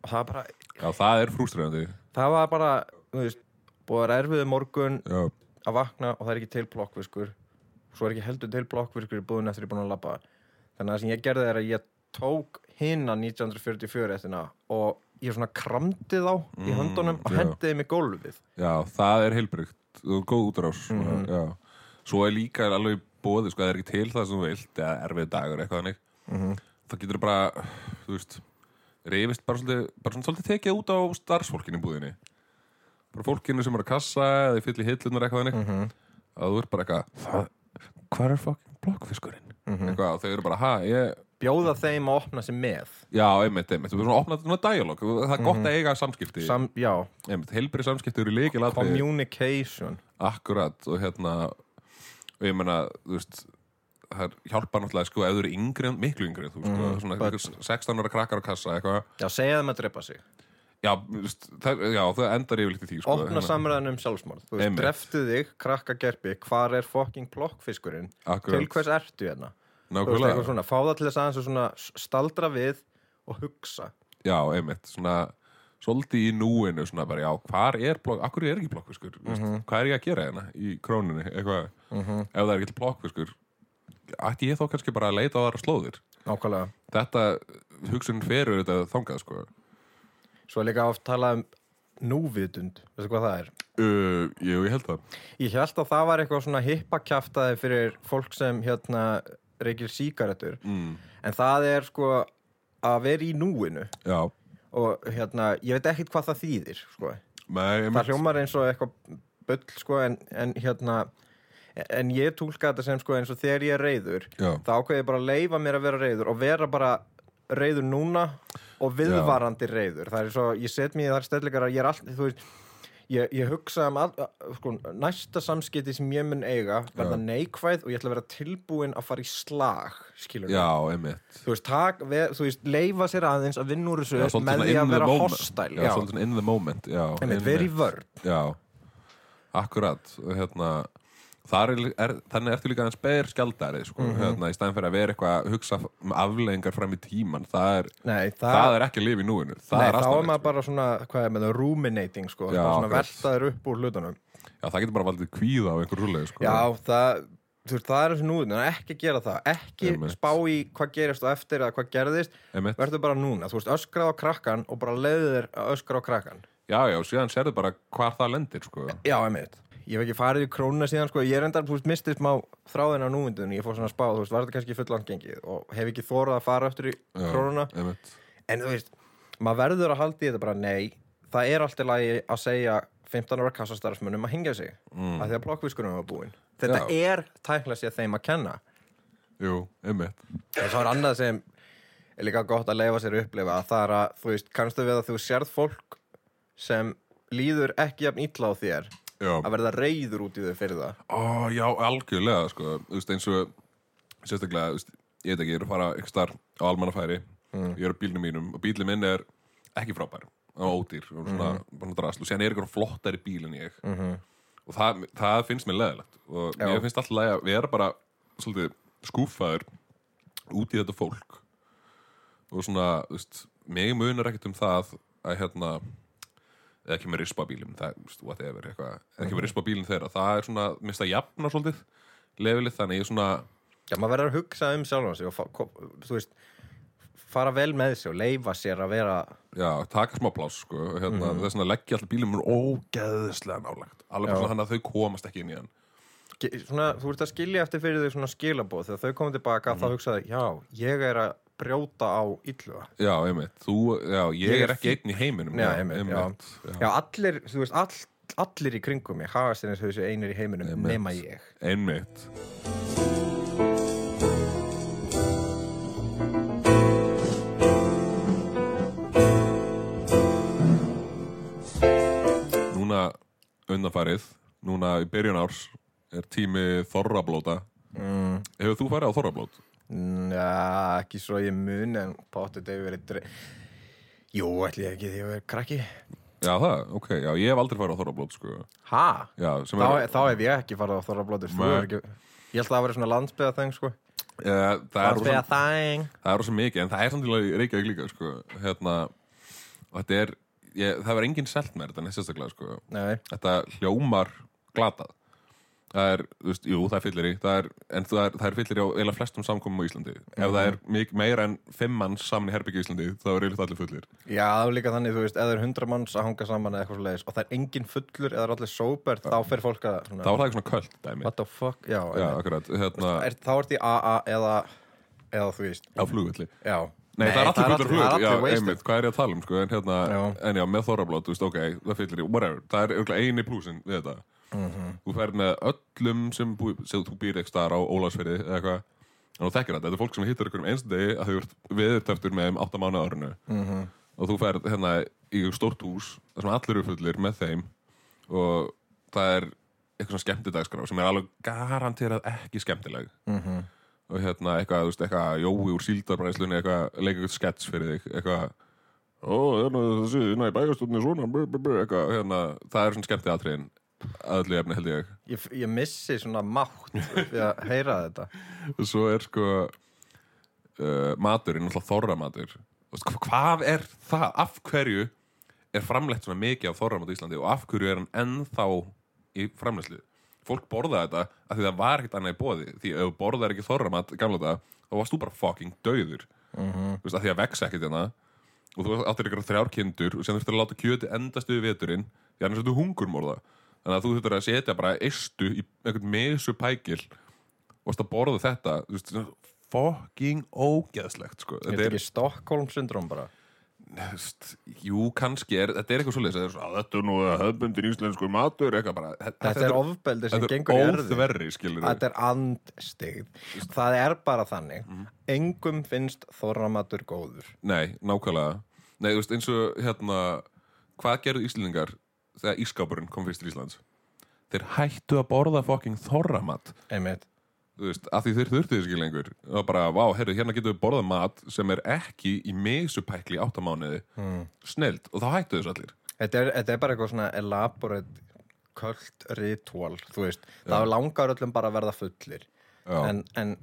og það var bara, já, það er frúströðandi það var bara, þú veist, búið að erfiðu morgun já, að vakna og það er ekki til plokkfiskur. Svo er ekki heldur til plokkfiskur í búðin eftir ég er búin að labba. Þannig að það sem ég gerði er að ég tók hinna 1944 eftirna og ég svona kramdi þá í Mm, höndunum og hendiði mig gólfið já, það er heilbrygt er góð útrás Mhm. já. svo er líka alveg bóði sko, það er ekki til það sem þú vilt eða erfið dagur eitthvað þannig Mhm. þá getur bara, þú veist reyfist bara svolítið, bara svona svolítið tekið út á starfsfólkinu í búðinni bara fólkinu sem er að kassa eða í fylli hillunar eitthvað þannig Mhm. að þú ert bara eitthvað "Það- hvað er fucking blokkfiskurinn Mhm. eitthvað og þau eru bara, ha, ég bjóða þeim að opna sig með. Já, einmitt, einmitt, þú verður svona að opna dialog það er gott að eiga samskipti. Mhm. Sam, já, einmitt, heilbrið samskipti eru líkil communication. Akkurat og hérna og ég meina, þú veist það hjálpar náttúrulega sko ef þú eru yngri miklu yngri þú sko, Mhm, svona but- einhver 16 ára krakkar á kassa eitthvað. Já, segja þeim að drepa sig. Já, veist, það, já, það endar yfirleitt í því sko, opna samræðan um sjálfsmorð. Þú veist, dreftu þig, krakka gerpi hvar er fucking plokkfiskurinn til hvers ertu hérna? veist, nákvæmlega. Svona, fá það til þess aðeins að staldra við og hugsa. Já, einmitt, svona svolítið í núinu, svona bara, já, hvar er blokk, akkur er ekki blokkfiskur, mm Mhm. hvað er ég að gera hérna í krónunni, eitthvað ef það er ekki blokkfiskur ætti ég þó kannski bara að leita á þar slóðir? Nákvæmlega. Þetta, hugsun ferur þetta þangað, sko. Svo er líka oft talað um núvitund, veistu hvað það er? uh, Jú, ég held það. Ég held að það var eitthvað svona hippakjaftaði fyrir fólk sem hérna reykir sígarettur mm. en það er sko að vera í núinu Já, og hérna, ég veit ekkit hvað það þýðir sko. Nei, það hljómar eins og eitthvað bull sko, en, en hérna en ég túlka þetta sem sko eins og þegar ég er reyður Já. þá ákveð ég bara að leifa mér að vera reyður og vera bara reyður núna og viðvarandi reyður það er svo, ég set mér í þar stellingar að ég er allt, þú veist ég, ég hugsa um all, sko, næsta samskipti sem ég mun eiga verða neikvæð og ég ætla að vera tilbúin að fara í slag skilur Já, einmitt. Þú veist, tak, ve, þú veist, leifa sér aðeins að vinna úr Já, þessu svolítið með því að vera hostile Já, já, svolítið in the moment Já, einmitt, vörn Já, akkurat hérna er, er, þannig ertu líka aðeins beir skjaldari sko, Mhm. hérna, í stæðan fyrir að vera eitthvað að hugsa um afleðingar fram í tíman það er, Nei, það, það, er ekki lifa í núinu það nei, þá er maður sko. bara svona, hvað er með það, ruminating sko, Já, svona veltaður upp úr hlutunum Já, það getur bara valdið kvíða á einhver rúlega sko. Já, það, þú veist, það er þessi núðin ekki gera það, ekki Einmitt. spá í hvað gerist og eftir eða hvað gerðist verður bara núna, þú veist, öskrað á krakkan og bara leiði þér að öskra á krakkan já, já, síðan sérðu bara hvar það lendir sko. Já, einmitt Ég hef ekki farið í krónuna síðan, sko, ég er endar, mistið smá þráðin á núvindunni, ég fór svona að spá, þú veist, var þetta kannski fullan gengið og hef ekki þórað að fara eftir í krónuna. En þú veist, maður verður að halda í þetta bara nei, það er alltaf lagi að segja 15 ára kassastarfsmunum að hingja sig mm. að því að blokkvískunum var búin. Þetta Já. er tækla sér þeim að kenna. Jú, einmitt. En svo er annað sem er líka gott að leifa sér að upplifa að það er að, þú veist, kannstu við að þú sérð fólk sem líður ekki jafn illa á þér Já, að verða reyður út í þau fyrir það. Ó, já, algjörlega sko. Veist, eins og sérstaklega, veist, ég veit ekki, ég er að fara eitthvað starf á almannafæri. Ég er á bílnum mínum og bílnum minn er ekki frábær og ódýr og svona, bara drasl. Og síðan er eitthvað flottari bíl en ég. Og það, það finnst mér leðilegt og Já. mér finnst alltaf leið að vera bara svolítið skúfaður út í þetta fólk. Og svona, veist, mig munar ekkert um það að hérna eða ekki með rispa bílum það, whatever, eitthvað, eða ekki með rispa bílum þeirra það er svona, mista jafna svolítið lefilið þannig ég svona Já, maður verður að hugsa um sjálfan sig og fa- ko- þú veist, fara vel með sig og leifa sér að vera já, taka smá pláss sko, og hérna, það er svona að leggja alltaf bílum mér ógeðslega nálægt alveg svona þannig að þau komast ekki inn í hann. Svona, þú ert að skilja eftir fyrir þau svona skilabóð þegar þau komið tilbaka þá hugsaði, já, ég er að brjóta á illuga já, já, ég, Ég er ekki einn í heiminum Já, einmitt, já. Allir, þú veist, all, allir í kringum mig hafa sér eins og þessu einir í heiminum Einmitt. nema ég einmitt Núna undanfarið, núna í byrjun árs er tími þorrablóta mm. Hefur þú farið á þorrablót? Já, ekki svo ég mun en pottet hefur verið dre... Jú, ætli ég ekki því að vera krakki Já það, ok, já, ég hef aldrei farið á þorrablót sko. Sem Þá, er, þá hef ég ekki farið á þorrablótur Nei. ekki... Ég held að það væri svona landsbyða þeng sko. rosa, Landsbyða þeng það er rosa mikið en það er samtilega í Reykjavík líka sko. hérna, þetta er ég, það var engin selt með þetta sérstaklega sko. Þetta hljómar glatað það er, þú veist, jú, það er fyllir í það er, en það er, er fyllir í á eila flestum samkomum á Íslandi ef það er mik meira en fimm manns saman í herbyggja í Íslandi þá er eiginlega allir fullir já, það er líka þannig, þú veist, ef það er hundra manns að hanga saman eða eitthvað svo leiðis og það er engin fullur eða er allir sober, þá fer fólk að svona, þá er það ekki svona köld dæmi What the fuck, já, já, akkurat, hérna, er, Þá ert í AA eða eða þú veist, á flugulli já Nei, það er allir er flug, já, einmitt, hvað er ég að tala um, sko, en hérna, Já. en já, með þorrablót, þú veist, ok, það fyllir í, whatever, það er auðvitað eini plúsin við þetta. Mhm. Þú ferð með öllum sem, bú, sem þú býr ekki staðar á Ólagsferði eða eitthvað, en þú þekkir þetta, þetta er fólk sem hittir ykkur um einstu degi að þau ert viðurtöftur með um átta mánu árinu Mhm. og þú ferð hérna í stórt hús, þar sem allir eru fullir með þeim og það er eitthvað svona skemmtidagskrá sem er alveg garanterað ekki skemmtileg Mhm. og hérna eitthvað, þú veist, eitthvað jói úr síldarbræðslunni, eitthvað, leika eitthvað skets fyrir þig, eitthvað ó, hérna þessi, hérna í bæjastúrni svona, brr, brr, brr, eitthvað, hérna það er svona skemmtið atriðin aðlu efni held ég. Ég, ég missi svona mátt við að heyra þetta. Og [LAUGHS] svo er sko uh, maturinn, náttúrulega þorramatur. Þú veist, hva- hvað er það? Af hverju er framleitt svona mikið af þorramat á Íslandi og af hverju er hann ennþá í framleiðslu? Fólk borða þetta af því það var ekkert annað í bóði því ef þú borðar ekki þorramat gamla þetta þá varst þú bara fucking döður Mhm. þú veist, af því að vexa ekkert hérna. Og þú áttir ykkur þrjár kindur og sem þurftir að láta kjöti endast við veturinn því annars er þú hungurmorða þannig að þú þurftir að setja bara eistu í einhvern mesu pækil og að borða þetta. Veist, fucking ógeðslegt sko. Þetta þetta er er, ekki Stockholm syndrom bara veist, jú, kannski er þetta er eitthvað svoleiðis. Þetta er, svona, þetta er nú höfbundir íslensku matur bara, Þetta er ofbeldi sem þetta gengur í er erði skilur Þetta er andstigð Það er bara þannig. Mhm. Engum finnst þorramatur góður. Nei, nákvæmlega. Nei, veist, eins og hérna Hvað gerðu Íslendingar þegar ískápurinn kom fyrst til Íslands? Þeir hættu að borða fucking þorramat. Einmitt. Þú veist, af því þeir þurftu þess ekki lengur. Var bara, vá, herru, hérna getum við borðað mat sem er ekki í misupækli áttamániði mm. Snild, og þá hættu þess allir. Þetta, er, þetta er bara eitthvað svona elaborate köld ritual þú veist, það langar öllum bara að verða fullir. Já. en, en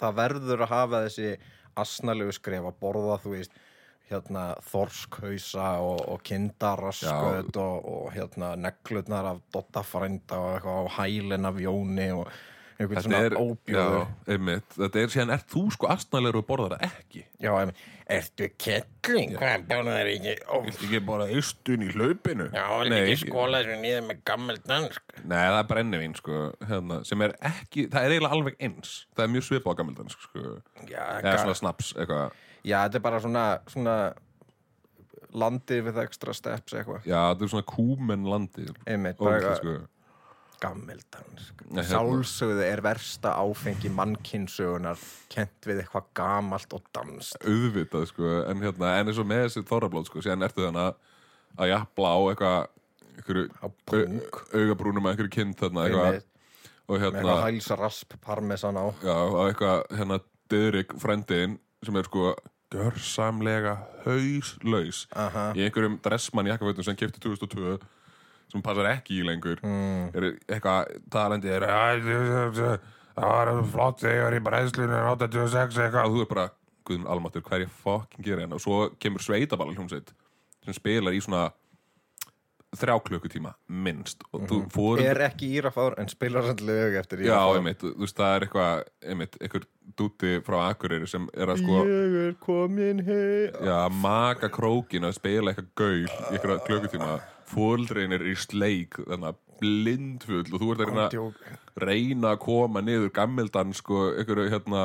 það verður að hafa þessi asnalegu skref að borða þú veist hérna þorskhausa og, og kindarasköt og, og hérna neglutnar af dottafrænda og eitthvað á hælin af jóni og einhvern Þetta svona er, óbjóður já, einmitt Þetta er síðan, ert þú sko astnalegur og borðar það ekki Já, em, ertu kettling? Hvað bjóna þær ekki? Viltu ekki bara eistun í hlaupinu? já, er Nei, ekki skóla þessu niður með gammel dansk? Nei, það er brennivín, sko, hérna, sem er ekki, það er eiginlega alveg eins. Það er mjög svipað á gamildans, sko. Já, Eða svona snaps, eitthvað. Já, þetta er bara svona, svona landið við extra steps eitthvað. Já, þetta er svona kúmen landið. Einmitt, bara sko. Nei, hérna- Sálsögðu er versta áfengi mannkynnsugunar kent við eitthvað gamalt og danst. Auðvitað, sko, en hérna, en eins og með þessi þorrablót, sko, síðan ertu þannig að jafla á eitthvað, augabrúnum einhverju kind þarna, eitthvað, og hérna, eitthvað hælsarasp parmesan á. já, og eitthvað, hérna, Didrik frendiðin, sem er sko gjörsamlega hauslaus Aha. í einhverjum dressmann jakkafötum sem kefti 2002 sem passar ekki í lengur Mm. er eitthvað talandi er "Æ, það var flott þegar í bræðslunum 86 eitthvað og þú er bara, guðum almatur, hvað er ég fucking gera hérna og svo kemur sveitaballa hljómsveit sem spilar í svona þrjá klukkutíma, minnst og þú fórum Er ekki írafár en spilar hann lög eftir Já, írafár. einmitt, þú veist, það er eitthvað einmitt, einhver dúti frá Akureyri sem er að sko Ég er komin heim. Já, maka krókin að spila eitthvað gaul í eitthvað klukkutíma fóldrein er í sleik þannig að blindfull og þú ert að reyna, að koma niður gammildan sko, einhverju hérna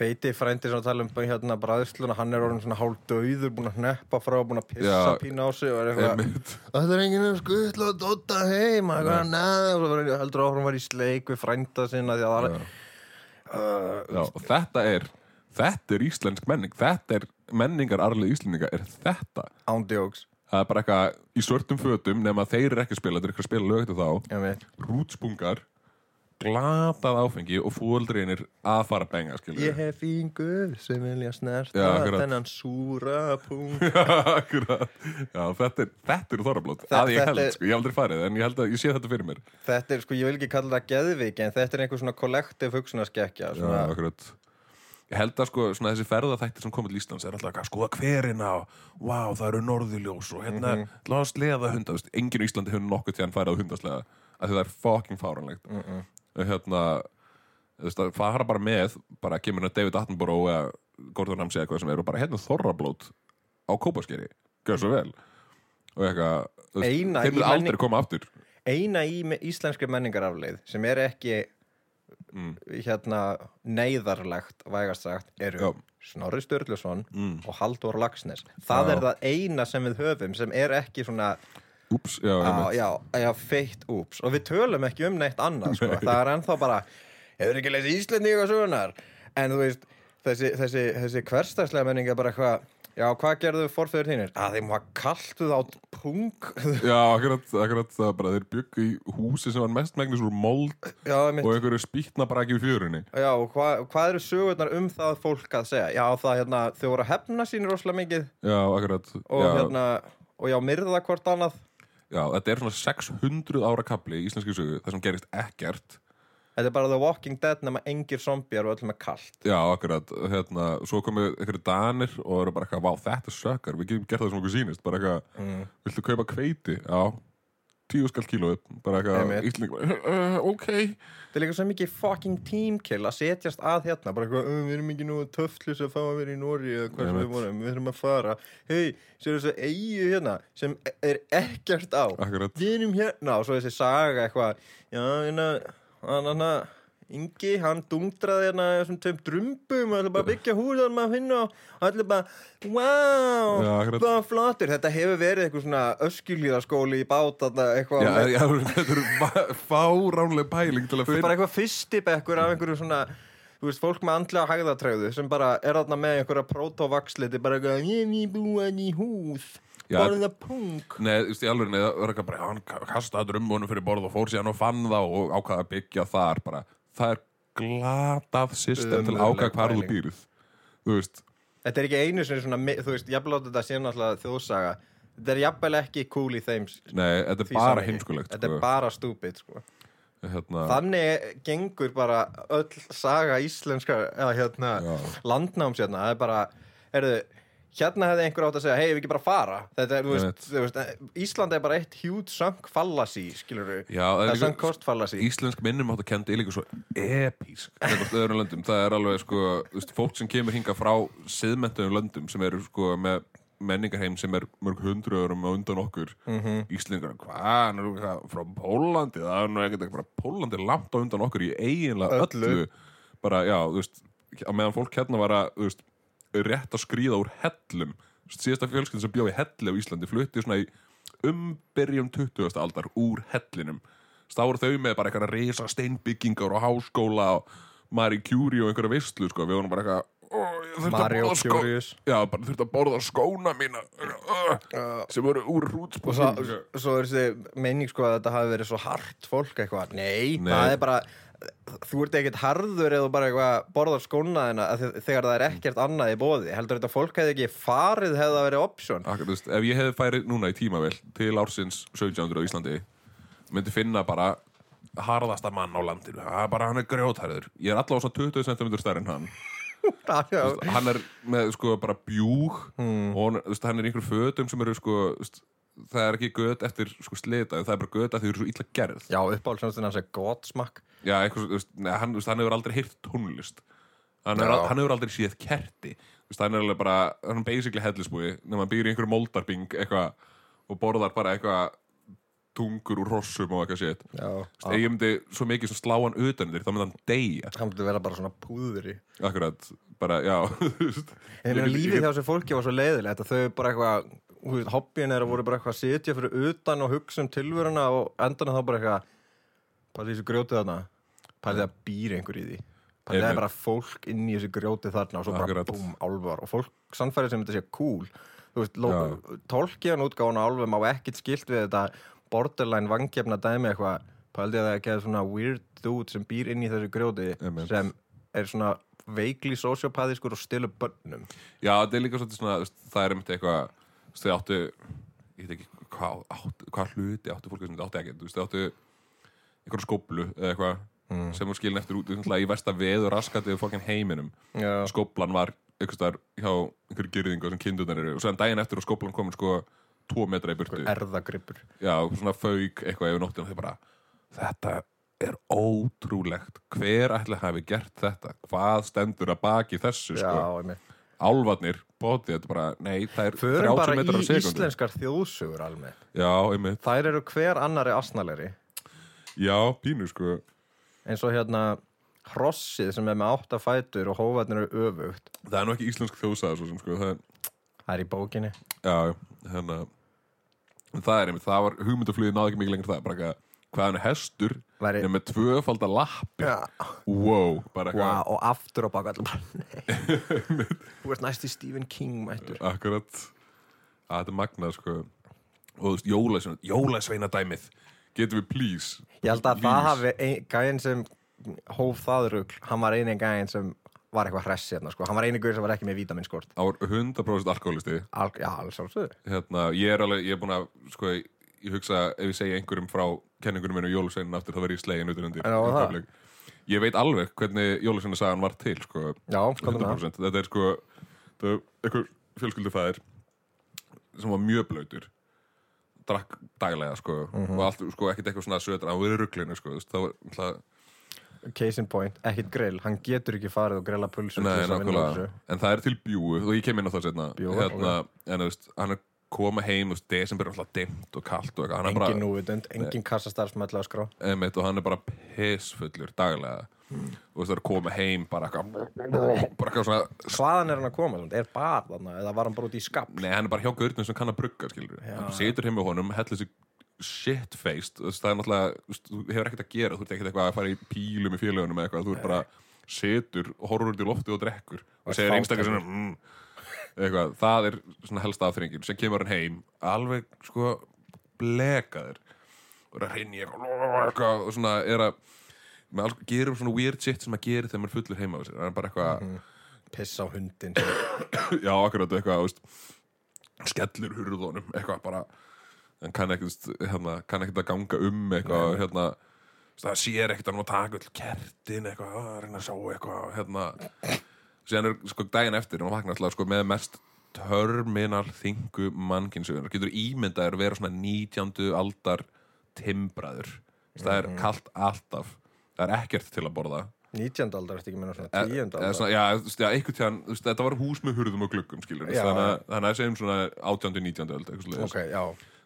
Feiti frændi sem tala um hérna bræðsluna, hann er orðin svona hálf döður, búin að hneppa frá, búin að pissa Já. pína á sig og er eitthvað Það er enginn að skuttla og dotta heim, eitthvað neða, og heldur áfram var í sleik við frænda sinna því að það er, uh, og þetta er þetta er íslensk menning þetta er menningar arlið íslendinga er þetta? Ándjóks, það er bara eitthvað í svörtum fötum nema þeir eru ekki að spila, þeir eru ekki að spila lög eftir þá rútspungar glatað áfengi og fóldreinir að fara að benga skilur Ég hef fingur sem vilja snerta Já, þennan súra punkt. [LAUGHS] Akkurat. Já, þetta er, þetta er þorrablót að ég þetta held, er- sko, ég hef aldrei farið en ég held að ég sé þetta fyrir mér Þetta er, sko, ég vil ekki kalla það geðviki, en þetta er einhver svona kollektiv hugsunarskekkja, Já, akkurat Ég held að sko, svona þessi ferðaþættir sem komið til Íslands er alltaf að skoða hverina og vá, það eru norðuljós og hérna, mm -hmm. láða sleða hunda, enginn í Íslandi hefur nokkuð til hann farið á hundasleða að það er fucking fáranlegt mm -mm. Hérna þú veist, að fara bara með, bara kemur hérna David Attenborough eða Gordon Ramsay eitthvað sem eru bara hérna þorrablót á kópaskeri, gjör svo vel og eitthvað, eru menning- aldrei koma aftur eina í íslenskri menningarafleið sem er ekki Mm. hérna neyðarlegt vægast sagt eru Já. Snorri Sturluson Mm. og Halldór Lagsnes það Já. er það eina sem við höfum sem er ekki svona Úps, já, já, já, já, feitt úps. Og við tölum ekki um neitt annað sko. það er ennþá bara hefur ekki lesið Íslendinga sögunar en þú veist þessi, þessi, þessi hverstagslega menning er bara eitthvað já, hvað gerðu forfeyður þínir? að þeim var kaltuð á pung Já, akkurat, akkurat það bara þeir byggu í húsi sem var mestmægnis úr mold já, og einhverju spýtna bara ekki í fjörunni. Já, og hva, hvað eru sögurnar um það fólk að segja? Já, það hérna, þau voru að hefna sín rosalega mikið. Já, akkurat og hérna, og já, myrða hvort annað Já, þetta er svona 600 ára kapli í íslenski sögu, það sem gerist ekkert Þetta er bara The Walking Dead nema engir zombiar og öllum er kallt Já, akkurat, hérna, svo komu einhverju danir og eru bara eitthvað, vá, þetta sökkar við getum gert það sem okkur sýnist, bara eitthvað mm. viltu kaupa kveiti? Já, tíu skall kílóið, bara eitthvað ísling, uh, ok. Það er líka svo mikið fucking teamkill að setjast að hérna bara eitthvað, "Uh, við erum ekki nú töfflus að fá að vera í Nóri eða hvað sem við vorum, við þurfum að fara. Hei, sér þessu eigu hérna sem er ekkert á. Akkurat, við erum hérna og svo þessi saga eitthvað já, hérna, hann hann Ingi, hann dungdraði hérna þessum tveim drumbum og ætla bara að byggja hús þar maður finna og hann ætla bara wow, akkurat. hvað flottur þetta hefur verið eitthvað svona öskjulíðaskóli í bát eitthvað já, já, þetta er va- fáránleg pæling til að finna bara eitthvað fyrstibekkur af einhverju svona Þú veist, fólk með andlega hægðatræðu sem bara er þarna með einhverja protovaxliti bara eitthvað, ég er nýbúin í húð borða punk. Nei, þú veist, í alveg, nei, það var eitthvað bara, hann kastaði drömmunum fyrir borð og fór síðan og fann það og ákvaða að byggja þar bara, það er glatað system til að ákvaða hvar þú býrð. Þú veist, Þetta er ekki einu sinni svona, mi- þú veist, jafnvel átt þetta sé náttúrulega þjóðsaga. Þetta er jafnvel ekki cool í þeim nei, þetta er bara heimskulegt Þetta sko. er bara stúpid, sko. Hérna, Þannig gengur bara öll saga íslenska, eða hérna landnáms hérna, það er bara erðu, hérna hefði einhver átt að segja hei, við ekki bara fara. Þetta er, veist, veist, Ísland er bara eitt huge sunk fallacy, skilur við það er fallacy. Íslensk minnum átt að kendi er líka svo löndum, það er alveg sko, veist, fólk sem kemur hinga frá siðmentum löndum sem eru sko með menningarheim sem er mörg hundru örum á undan okkur. Mm. -hmm. Íslingar, hvað, eitthvað frá Pólandi, það er nú ekkert Pólandi er langt á undan okkur í eiginlega öllu, Öllu. bara, já, þú veist á meðan fólk hérna var að, þú veist rétt að skríða úr hellum. Síðasta fjölskyldi sem bjó í helli á Íslandi flutti svona í umbyrjum 20. aldar úr hellinum. Voru þau með bara eitthvað risa steinbyggingar og háskóla og Marie Curie og einhverja veistlu sko. við vorum bara eitthvað "Ó, ég þurfti að Mario Curious. Já, bara þurfti að borða skóna mína. Sem voru úr og hrútspóð svo, svo er þessi meining sko að þetta hafi verið svo hart fólk eitthvað, nei, Nei. það er bara þú ert ekkert harður eða bara eitthvað borðar skóna þina þegar það er ekkert annað í bóði, heldur þetta fólk hefði ekki farið hefði það verið option? Akkur, veist, ef ég hefði færið núna í tímavel til ársins 1700 á Íslandi myndi finna bara harðasta mann á landinu. Bara hann er grjóthærður. Ég er allavega svona 20 cm stærri en hann. [LAUGHS] Veist, hann er með sko bara bjúg Hmm. og hann, veist, hann er í einhverjum fötum sem eru sko það er ekki gött eftir sko slita það er bara gött að þau eru svo illa gerð. Já, uppáhaldsjónstin hans er gott smakk Já, eitthvað, hann, hann hefur aldrei heyrt tónlist. Hann, er, hefur aldrei séð kerti. Hann er alveg bara, hann er basically hellisbúi nema hann býr í einhverju moldarbing eitthvað og borðar bara eitthvað tungur úr rossum og eitthvað sétt ég myndi svo mikið slá hann utan þér þá myndi hann deyja. Hann myndi vera bara svona púðri. Akkurat, bara, já. [LAUGHS] En lífið hjá þessu fólki var svo leiðilegt að þau bara eitthvað, hobbyin er að voru bara eitthvað að sitja fyrir utan og hugsa um tilvöruna og endan þá bara eitthvað pælið þessu grjótið þarna. Pælið að býr einhver í því. Pælið að Einmitt. bara fólk inn í þessu grjótið þarna og svo bara búm, álvar og fólk sannfærið sem þetta sé cool. Tólkiðan útgáðan álfum á ekkit skilt við þetta borderline vangjefna dæmi eitthvað. Pælið að það ekki svona weird dude sem býr inn í þessu grjóti Einmitt. sem er svona veikli sociopathiskur og stilur bönnum já, það er líka svona það er einmitt eitthvað þú veist, þau áttu ég veit ekki hvað, áttu, hvað hluti áttu fólk sem þetta áttu veist, þau áttu einhverju skóplu eða eitthvað Mm. sem var skilin eftir út í versta veður raskatið fokkin heiminum. Já, skóplan var einhvers staðar hjá einhverju gyrðingu sem kindurnar eru og séðan daginn eftir og skóplan komin sko tvo metra í burtu. Erðagrippur já, svona fauk eitthvað yfir nóttina og þau bara þetta er ótrúlegt. Hver ætli hafi gert þetta? Hvað stendur að baki þessu Já, sko? einmitt. Álvarnir, bótið, þetta er bara nei, það er Förum 30 bara í metrar á sekundu íslenskar þjóðsugur almennt. Já, einmitt, Þær eru hver annari asnalegri já, pínu sko. Eins og hérna hrossið sem er með átta fætur og hófarnir eru öfugt. Það er nú ekki íslensk þjóðsaga svo sem sko það er, Það er í bókinni. Já, hérna. Það er einmitt, það var hugmyndaflugið náði ekki mikið lengur það, bara eitthvað hvað hann er hestur Væri, með tvöfaldar lappir Já, wow, bara wow, eitthvað. og aftur á baka [LAUGHS] Þú ert næst í Stephen King mættur. Akkurat. Að þetta er magnað sko. Og þú veist, jólasveina, jólasveina dæmið getum við please? Ég held að Please. það hafi ein, gæinn sem hóf það rugl hann var eini gæinn sem var eitthvað hress hérna sko. hann var eini guður sem var ekki með vítaminskort. á 100% alkoholisti Al, já, alls alveg hérna, ég er alveg, ég er búin að sko, ég hugsa ef ég segja einhverjum frá kenningunum minn og jólusveinin aftur þá verð ég slegin Já, í public. ég veit alveg hvernig jólusveinin sagan var til sko, Já, skoðum það. 100% þetta er sko er einhver fjölskyldufæðir sem var mjög blöytur drakk daglega sko Mhm. og allt sko ekkert eitthvað svona sötur hann verið rugglinu sko það var náttúrulega Case in point, ekkit grill. Hann getur ekki farið og grilla þessu. en það er til bjúu og ég kem inn á það setna Bjúgu, hérna, en þú veist, hann er koma heim þú veist, desember er alltaf dimmt og kalt og eitthvað, Engin núvitund, engin kassastarfsmæll að skrá. Einmitt, og hann er bara pissfullur daglega. Og þú veist, það er koma heim bara eitthvað svona, Hvaðan er hann að koma? Er bar þarna? Eða var hann bara út í skap? nei, hann er bara hjá gaurnum sem kann að brugga, skilur hann situr heim með honum, hellir sig shit-faced, þú veist, það er náttúrulega þú hefur ekkert að gera, þú ert ekkert eitthvað að fara í pílu með félagunum eða eitthvað, þú er bara situr, horfur út í lofti og drekkur. Og segir einstaklega svona mm, eitthvað, það er svona helsta aðþringin sem kemur hann heim, alveg sko blekaður. Og að eitthvað og svona er að alls, gerum svona weird shit sem að gera þegar maður fullur heima á sér, það er bara eitthvað Piss á hundin [COUGHS] já, akkurat eitthvað, veist, skellir hurðunum, eitthvað bara hann kann ekkert, hérna, kann ekkert að ganga um eitthvað, hérna þú veist, það sér ekkert að hann má taka öll kertin eitthvað, að reyna að sjá eitthvað hérna, síðan er sko daginn eftir og hann vaknar alltaf sko með mest terminal þingu mannkynsugunar getur ímyndaður vera svona 19. aldar timbraður það er kalt alltaf það er ekkert til að borða 19. aldar, eftir ekki meina svona E- 10. eða aldar svona, já, já, einhvern tíðan, þetta var hús með hurðum og gluggum, skilur, Já, þannig, að- þannig að segjum svona 18. 19. öld, eitthvað slags, Ok, já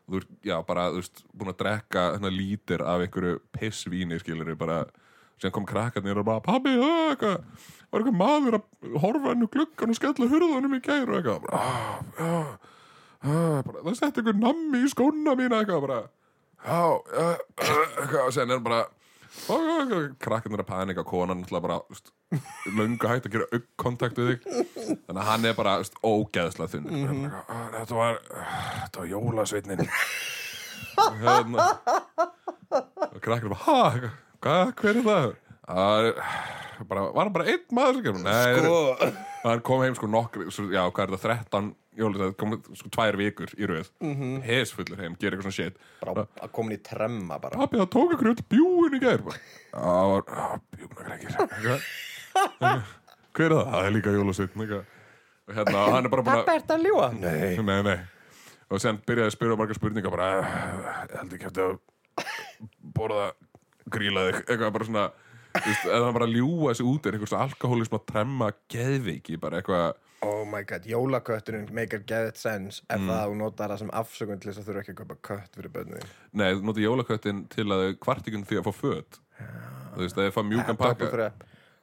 þú ert, já, bara, þú veist, búin að drekka hérna lítir af einhverju pissvíni, skilur, bara, sem kom krakkarnir og bara, pabbi, það, var eitthvað maður að horfa hennu gluggan og skella hurðunum í gæru, eitthvað, bara, ah, já, ah, bara, það setti einhver nammi í skóna mína, eitthvað, bara, já, eitthvað, og sen er bara, krakkarnir að panika konan náttúrulega bara löngu hægt að gera aukkontakt við þig. Þannig að hann er bara ógeðslega þunn mm -hmm. þetta var var jólasveitnin [LAUGHS] hérna. Og krakkarnir bara ha, hvað, hver er það það er bara, var bara einn maður nei, sko. hann kom heim sko nokkri já, hvað er það, 13 jólasveit kom sko tvær vikur í röð mm -hmm. hesfullur heim, gerir eitthvað svona shit Bara að komin í tremma bara Pappi, það tók ykkur öll bjúin í gær. Það var, já, bjúknagreikir Hver er það? Það er líka eitthvað. Og hérna, hann er bara búin að ert að ljúa? Nei Nei, nei Og sen byrjaði að spyrja margar spurningar bara, "Eh, ég held ekki eftir að borða gríla þig eitthvað bara svona þú eða hann bara að ljúga sig út er eitthvað svona alkohólism að tremma geðveiki bara eitthvað. Oh my god, jólakötturinn make a get sense ef Mm. það þú notar það sem afsökun til þess að þurfa ekki að kaupa kött fyrir bönnuðin Nei, þú notar jólaköttin til að kvartikun því að fá föt. Þú veist, að þið fá mjúkan pakka.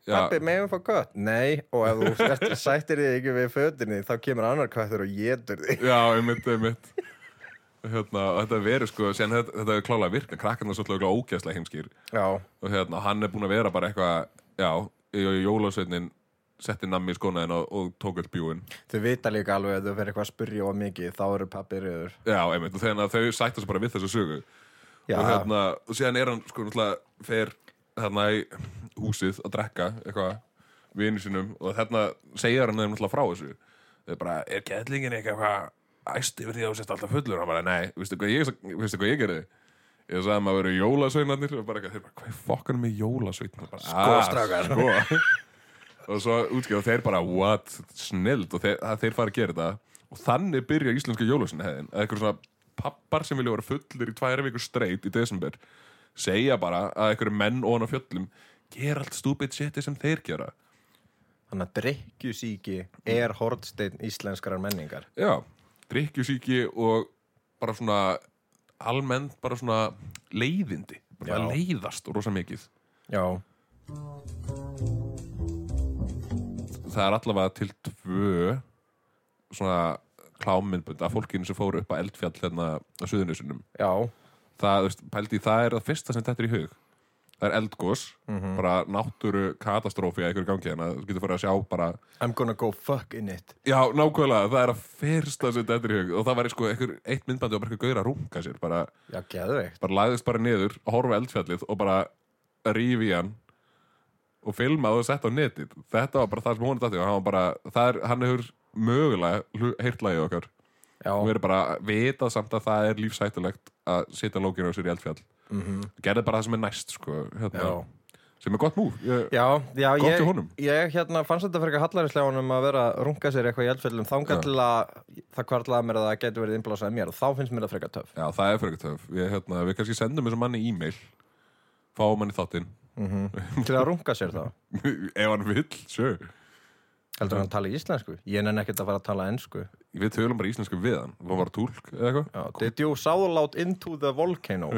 Pappi, megum fá kött? Nei, og ef þú sættir þig ekki við fötinni þá kemur annar köttur og getur þig. Já, einmitt, einmitt hérna, og þetta verið sko sen þetta, þetta er klálega virka, krakkarna er svolítið ógeðslega heimskýr. Já, og hérna, hann er búin að vera bara eitthvað já, jólasveitnin setti nammi í skónaðin og, og tók öll bjúin þau vita líka alveg að þau verður eitthvað að spyrja of mikið þá eru pappi reyður já, einmitt, og þegar þau sættu sig bara við þessu sögu. Já, og hérna, og síðan er hann sko náttúrulega fer þarna í húsið að drekka eitthvað vinu sinum og þarna segir hann þeim náttúrulega frá þessu. Þau bara, er gætlingin eitthvað æst yfir því að þú sést alltaf fullur. Og hann bara, nei, veistu hvað ég, veistu hvað ég gerði? Ég sagði að maður verið jólasveinarnir og bara, eitthvað, þeir bara, hvað er fokkan með jólasvein Sko, strákar. sko. Og svo útskjöðu þeir bara, what, snild og þeir, að þeir fara að gera þetta. Og þannig byrja íslenska jólasvein hefðin. Að eitthvað svona pappar sem vilja vera fullir í tværi vikur streit í desember segja bara að einhverju menn ofan á fjöllum gera allt stúpid shiti sem þeir gera. Þannig að drikkjusíki er hortsteinn íslenskrar menningar. Já, drikkjusíki og bara svona almennt bara svona leiðindi bara Já. leiðast rosa mikið. Já, það er allavega til tvö svona klámyndbund af fólkinu sem fóru upp á eldfjall hérna á Suðunusunum já, það, þú veist, pældi, það er það fyrsta sem þetta er í hug það er eldgós bara náttúru katastrófi að ykkur gangi hérna, þú getur fyrir að sjá bara I'm gonna go fuck in it. Já, nákvæmlega, það er að fyrsta sem þetta er í hug. Og það var sko einhver, eitt myndbandi og bara eitthvað gaur að runga sér bara, Já, geðveikt. bara lagðist bara niður horfa eldfjallið og bara rífi hann og filmaði og sett á netið. Þetta var bara það sem hún er dætti og hann var bara, það er, hann hefur mögulega hlu- heyrt lagið okkar. Já. og verið bara vitað samt að það er lífsættulegt að setja lókinu á sér í eldfjall Mhm. gerði bara það sem er næst sko, hérna, sem er gott múf Gott ég, honum. ég hérna, fannst þetta fyrir eitthvað hallarislega honum að vera að runga sér eitthvað í Já. til að það kvartlaði mér að það getur verið innblásað mér og þá finnst mér það frekar töff. Já, það er fyrir töf ég, hérna, Við kannski sendum þessum manni e-mail fáum hann í þáttinn. [LAUGHS] Til að runga sér þá? Ef hann vill, sjö heldur hann að tala íslensku? Ég nenni ekkert að fara að tala ensku. Við tölum bara íslensku við hann. Það var túlk eða eitthvað? Did you sail out into the volcano?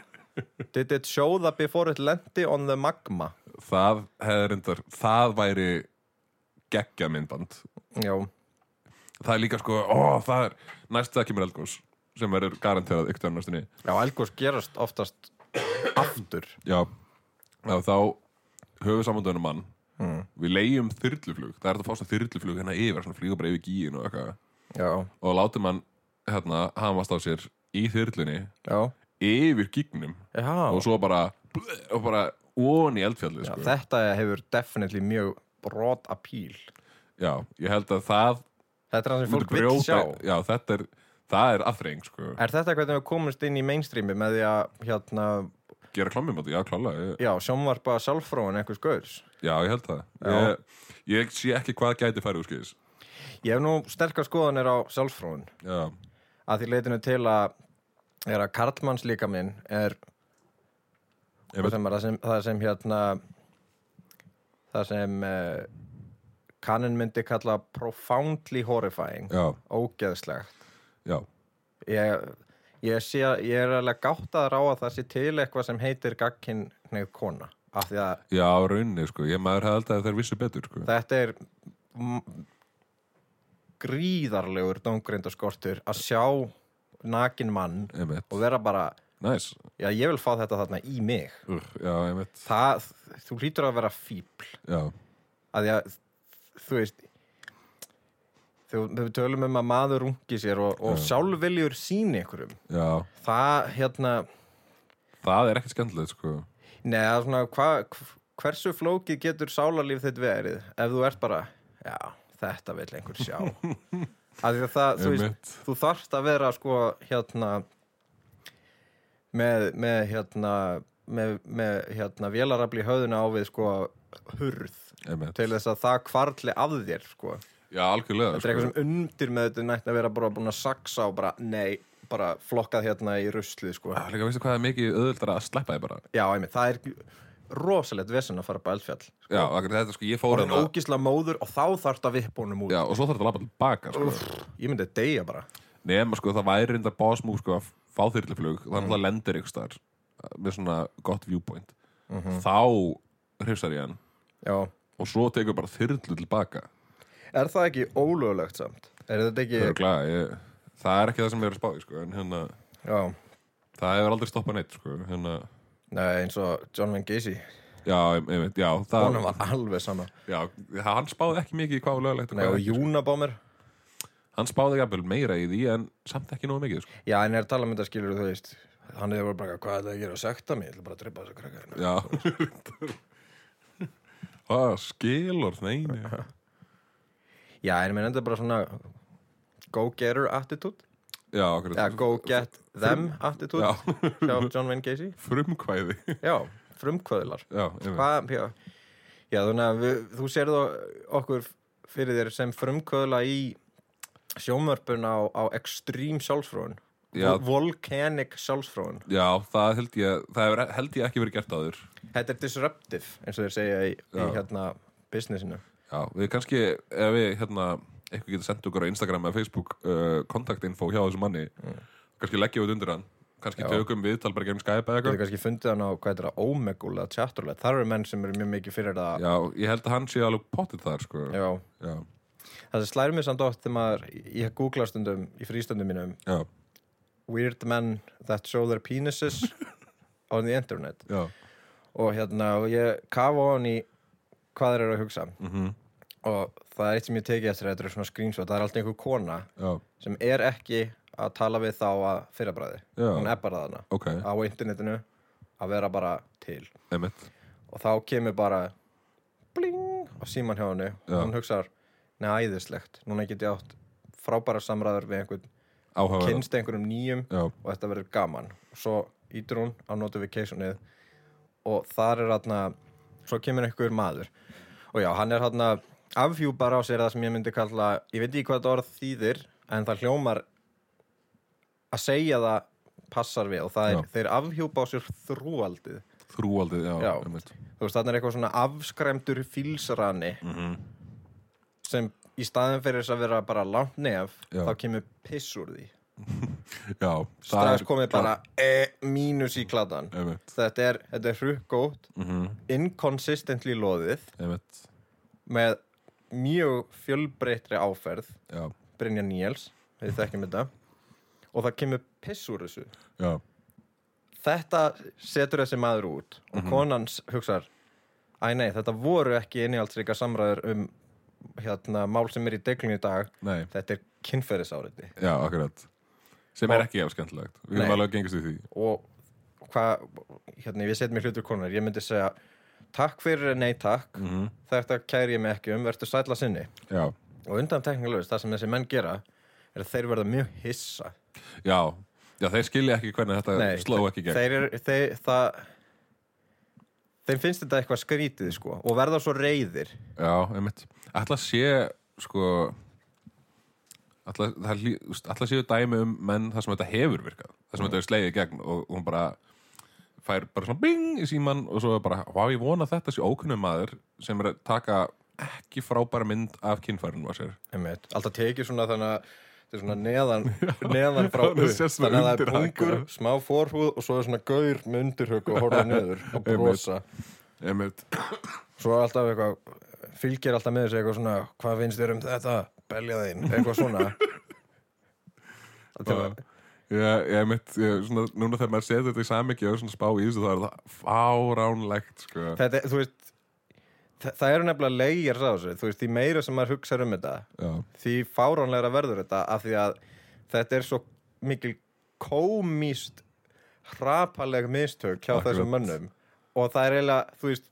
[LAUGHS] Did it show that before it lendi on the magma? Það hefði reyndar, það væri geggja myndband Já, Það er líka sko, ó, það er næst það kemur eldgós sem verður garanterað ykkur næstunni. Já elgos gerast oftast aftur. Já, þá höfum við samandunum mann Mm. Við leigjum þyrluflug. Það er þetta að fá svona þyrluflug hérna yfir svona flýga bara yfir gíin og eitthvað. Já, og látum hann hérna hamast á sér í þyrlunni já, yfir gígnum. Já, og svo bara og bara ón í eldfjallið já sko. Þetta hefur definitely mjög broad appeal. Já, ég held að það Þetta er það sem fólk vil sjá. Já, þetta er, það er afþreying sko. Er þetta hvernig við komumst inn í mainstreami með því að hérna, Gera klammum á þetta, já klálega ég, já, sjónvarpa sjálfróun einhvers gauðs Já, ég held það. Ég, ég sé ekki hvað gæti farið úr skeiðis Ég hef nú sterkar skoðanir á sjálfróun Já, að því leitinu til að er að karlmanns líka minn er er það sem, það sem hérna það sem uh, kannin myndi kalla profoundly horrifying ógeðslegt. Já. Ég, ég, sé, ég er alveg gáttaður á að það sé til eitthvað sem heitir kona af því að Já, rauninni, sko, ég maður hefði held að þeir vissu betur, sko. Þetta er gríðarlegur dóngrindaskortur að sjá nakin mann og vera bara næs já ég vil fá þetta þarna í mig. Uh, Já, það, þú hlýtur að vera fíbl já, að að þú veist þegar við tölum um að maður rungi sér og, og Já. sjálf viljur síni ykkurum já. Það hérna Það er ekki skemmtilegt, sko. Neða svona hva, hversu flókið getur sálarlíf þitt verið ef þú ert bara já þetta vil einhver sjá. [LAUGHS] Að að það þú veist þú þarft að vera sko hérna með, með hérna með, með hérna vélarafli höfðuna á við sko hurð Einmitt. til þess að það kvartli af þér sko Já, algjörlega, þetta er eitthvað sem undir með þetta nætt að vera bara búin að saksa og bara nei, bara flokkað hérna í ruslið sko. Já, líka veistu hvað er mikið auðvöldara að sleppa því bara? Já, einmitt, það er rosalegt vesen að fara bara eldfjall Já, akkur þetta sko, ég fór hérna ógísla móður og þá þarf þetta vipp honum út. Já, og svo þarf þetta að labba tilbaka, sko. Úff, ég myndi deyja bara. Nema, sko, það væri reyndar básmúk, sko, að fá þyrluflug Mhm. Þannig að það lendir er það ekki ólöglegt samt? er þetta ekki Örugglega, ég, Það er ekki það sem ég er að spáði, sko En hérna, já, það hefur aldrei stoppað neitt, sko Hérna, nei, eins og John Wayne Gacy. Já, ég, ég veit, já það, honum var alveg sama. Já, hann spáði ekki mikið í hvað var löglegt nei, og ekki, sko. Júnabómir Hann spáði jafnvel meira í því en samt ekki nógu mikið, sko. Já, en er tala um þetta skilur þú veist hann er bara, hvað er það að gera að sekta mig ég ætla bara að drepa þessu krakkar hérna." Já. [LAUGHS] Skilur, nei, [LAUGHS] já, en mér enda bara svona go getter attitude. Já, okkur eða go get them attitude. Já, hjá John Wayne Gacy. Frumkvæði. Já, frumkvöðlar. Já, ég Hvað, já, já að við, þú sérðu okkur fyrir þér sem frumkvöðla í sjómörpun á, á extreme sjálfsfróun Já. volcanic sjálfsfróun Já, það held ég, það hefur held ég ekki verið gert áður. Þetta er disruptive eins og þeir segja í, í hérna businessinu Já, við kannski, ef við hérna eitthvað getur sendt okkur á Instagram eða Facebook uh, kontaktinfo hjá þessu manni kannski leggjum við þetta undir hann. Kannski Já. tökum við tal bara gegnum Skype eða Getur eitthvað kannski fundið hann á hvað er það, Omegle eða Chatterlet þar eru menn sem eru mjög mikið fyrir það Já, ég held að hann sé alveg potið þar, sko. Já. Já, það sem slæri mig samt oft þegar maður ég googla stundum í frístundum mínum. Já, weird men that show their penises [LAUGHS] on the internet. Já. Og hérna og ég kafa ofan í hvað þeir eru að hugsa. Mm og það er eitt sem ég tekið eftir þetta er svona screenshot, það er alltaf einhver kona Já, sem er ekki að tala við þá að fyrrabræði, Já. hún er bara þarna ok, á internetinu að vera bara til. Emitt og þá kemur bara bling á síman hjá henni. Og hún hugsar, neða æðislegt. Núna get ég átt frábæra samræður við einhvern áhugaverð kynst einhverjum nýjum Já, og þetta verður gaman. Svo ítur hún á notificationið og þar er hann svo kemur einhver maður og já, hann er hann afhjúpar á sér það sem ég myndi kalla ég veit ekki hvað þetta orð þýðir en það hljómar að segja það passar við og það er, Já. þeir afhjúpa á sér þrúaldið þrúaldið, já, Já. þú veist, þarna er eitthvað svona afskremdur fílsrani Mhm. sem í staðin fyrir þess að vera bara langt nef Já. þá kemur piss úr því [LAUGHS] Já, strax komið bara e, mínus í kladdan þetta er, þetta er hrukkótt mhm, inconsistently loðið. Einmitt. Með mjög fjölbreytri áferð. Já, Brynja Níels, við þekkjum þetta. Og það kemur piss úr þessu. Já, þetta setur þessi maður út og konan s- hugsar æ nei, þetta voru ekki innihaldsríka samræður um hérna, mál sem er í deglunni í dag. Nei, þetta er kynferðisáriti já, akkurat Sem er ekki ef skemmtilegt. Við Nei. erum alveg að gengast í því. Og hvað, hérna, ég set mér hlutur konar ég myndi segja, takk fyrir nei takk, Mhm. þetta kæri ég mig ekki um. Verður sætla sinni. Já, og undan teknilegust, það sem þessi menn gera er að þeir verða mjög hissa. Já, já, þeir skilja ekki hvernig þetta sló ekki gegn. þeir, er- þeir, það þeim finnst þetta eitthvað skrítið sko, og verða svo reyðir Já, einmitt. Ætla sé, sko Það ætla séu dæmi um menn þar sem þetta hefur virkað þar sem þetta er slegið gegn og, og hún bara fær bara svona bing í síman og svo bara, hvað ég vona að þetta sé ókunnum maður sem er að taka ekki frábæra mynd af kynfærinu á sér Einmitt. alltaf tekið svona þannig að þetta er svona neðan, [LAUGHS] neðan frá [LAUGHS] Það upp þannig að það er pungur, smá forhúð og svo er svona gaur með undirhug og horfa niður og Einmitt. brosa Einmitt. svo er alltaf eitthvað fylgir alltaf með þessu eitthvað svona hvað finnst þér um þetta, belja þín eitthvað svona. [LAUGHS] Er- Já, ég mitt, ég, svona, núna þegar maður setur þetta í samiki og svona spá í þessu þá er það fáránlegt, sko. þetta, er- þú veist það, það eru nefnilega leigir sá þessu þú veist, því meira sem maður hugsa um þetta Já, því fáránlegra verður þetta af því að þetta er svo mikil komíst hrapaleg mistök hjá Akkurat. þessum mönnum. Og það er eiginlega, þú veist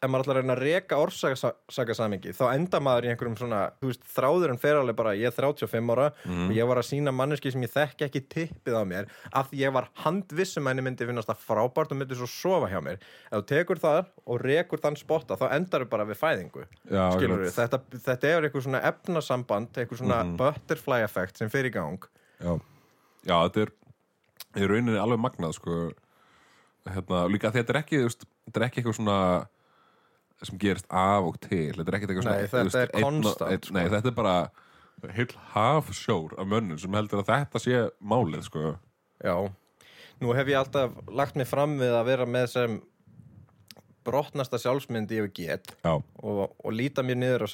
ef maður ætlar að reyna að reka orsakasamingi þá enda maður í einhverjum svona veist, þráðurinn fer alveg bara, ég er 35 ára og ég var að sína manneski sem ég þekki ekki tippið á mér, af því ég var handvissum að henni myndi finnast það frábært og myndi svo sofa hjá mér, ef þú tekur það og rekur þann spotta, þá endar bara við fæðingu já, skilur akkurat. þetta, þetta er eitthvað svona efnasamband eitthvað svona Mhm. butterfly effect sem fyrir gang. Já, já þetta er í rauninni alveg magnað sko. Hérna, líka að þetta er ekki þetta er ekki eitthvað svona sem gerist af og til. Þetta er ekki eitthvað Nei, þetta er konstant, sko. Nei, þetta er bara heil hafsjór af mönnum sem heldur að þetta sé málið sko. Já, nú hef ég alltaf lagt mig fram við að vera með sem brotnasta sjálfsmynd ég hef get Já, og, og líta mér niður á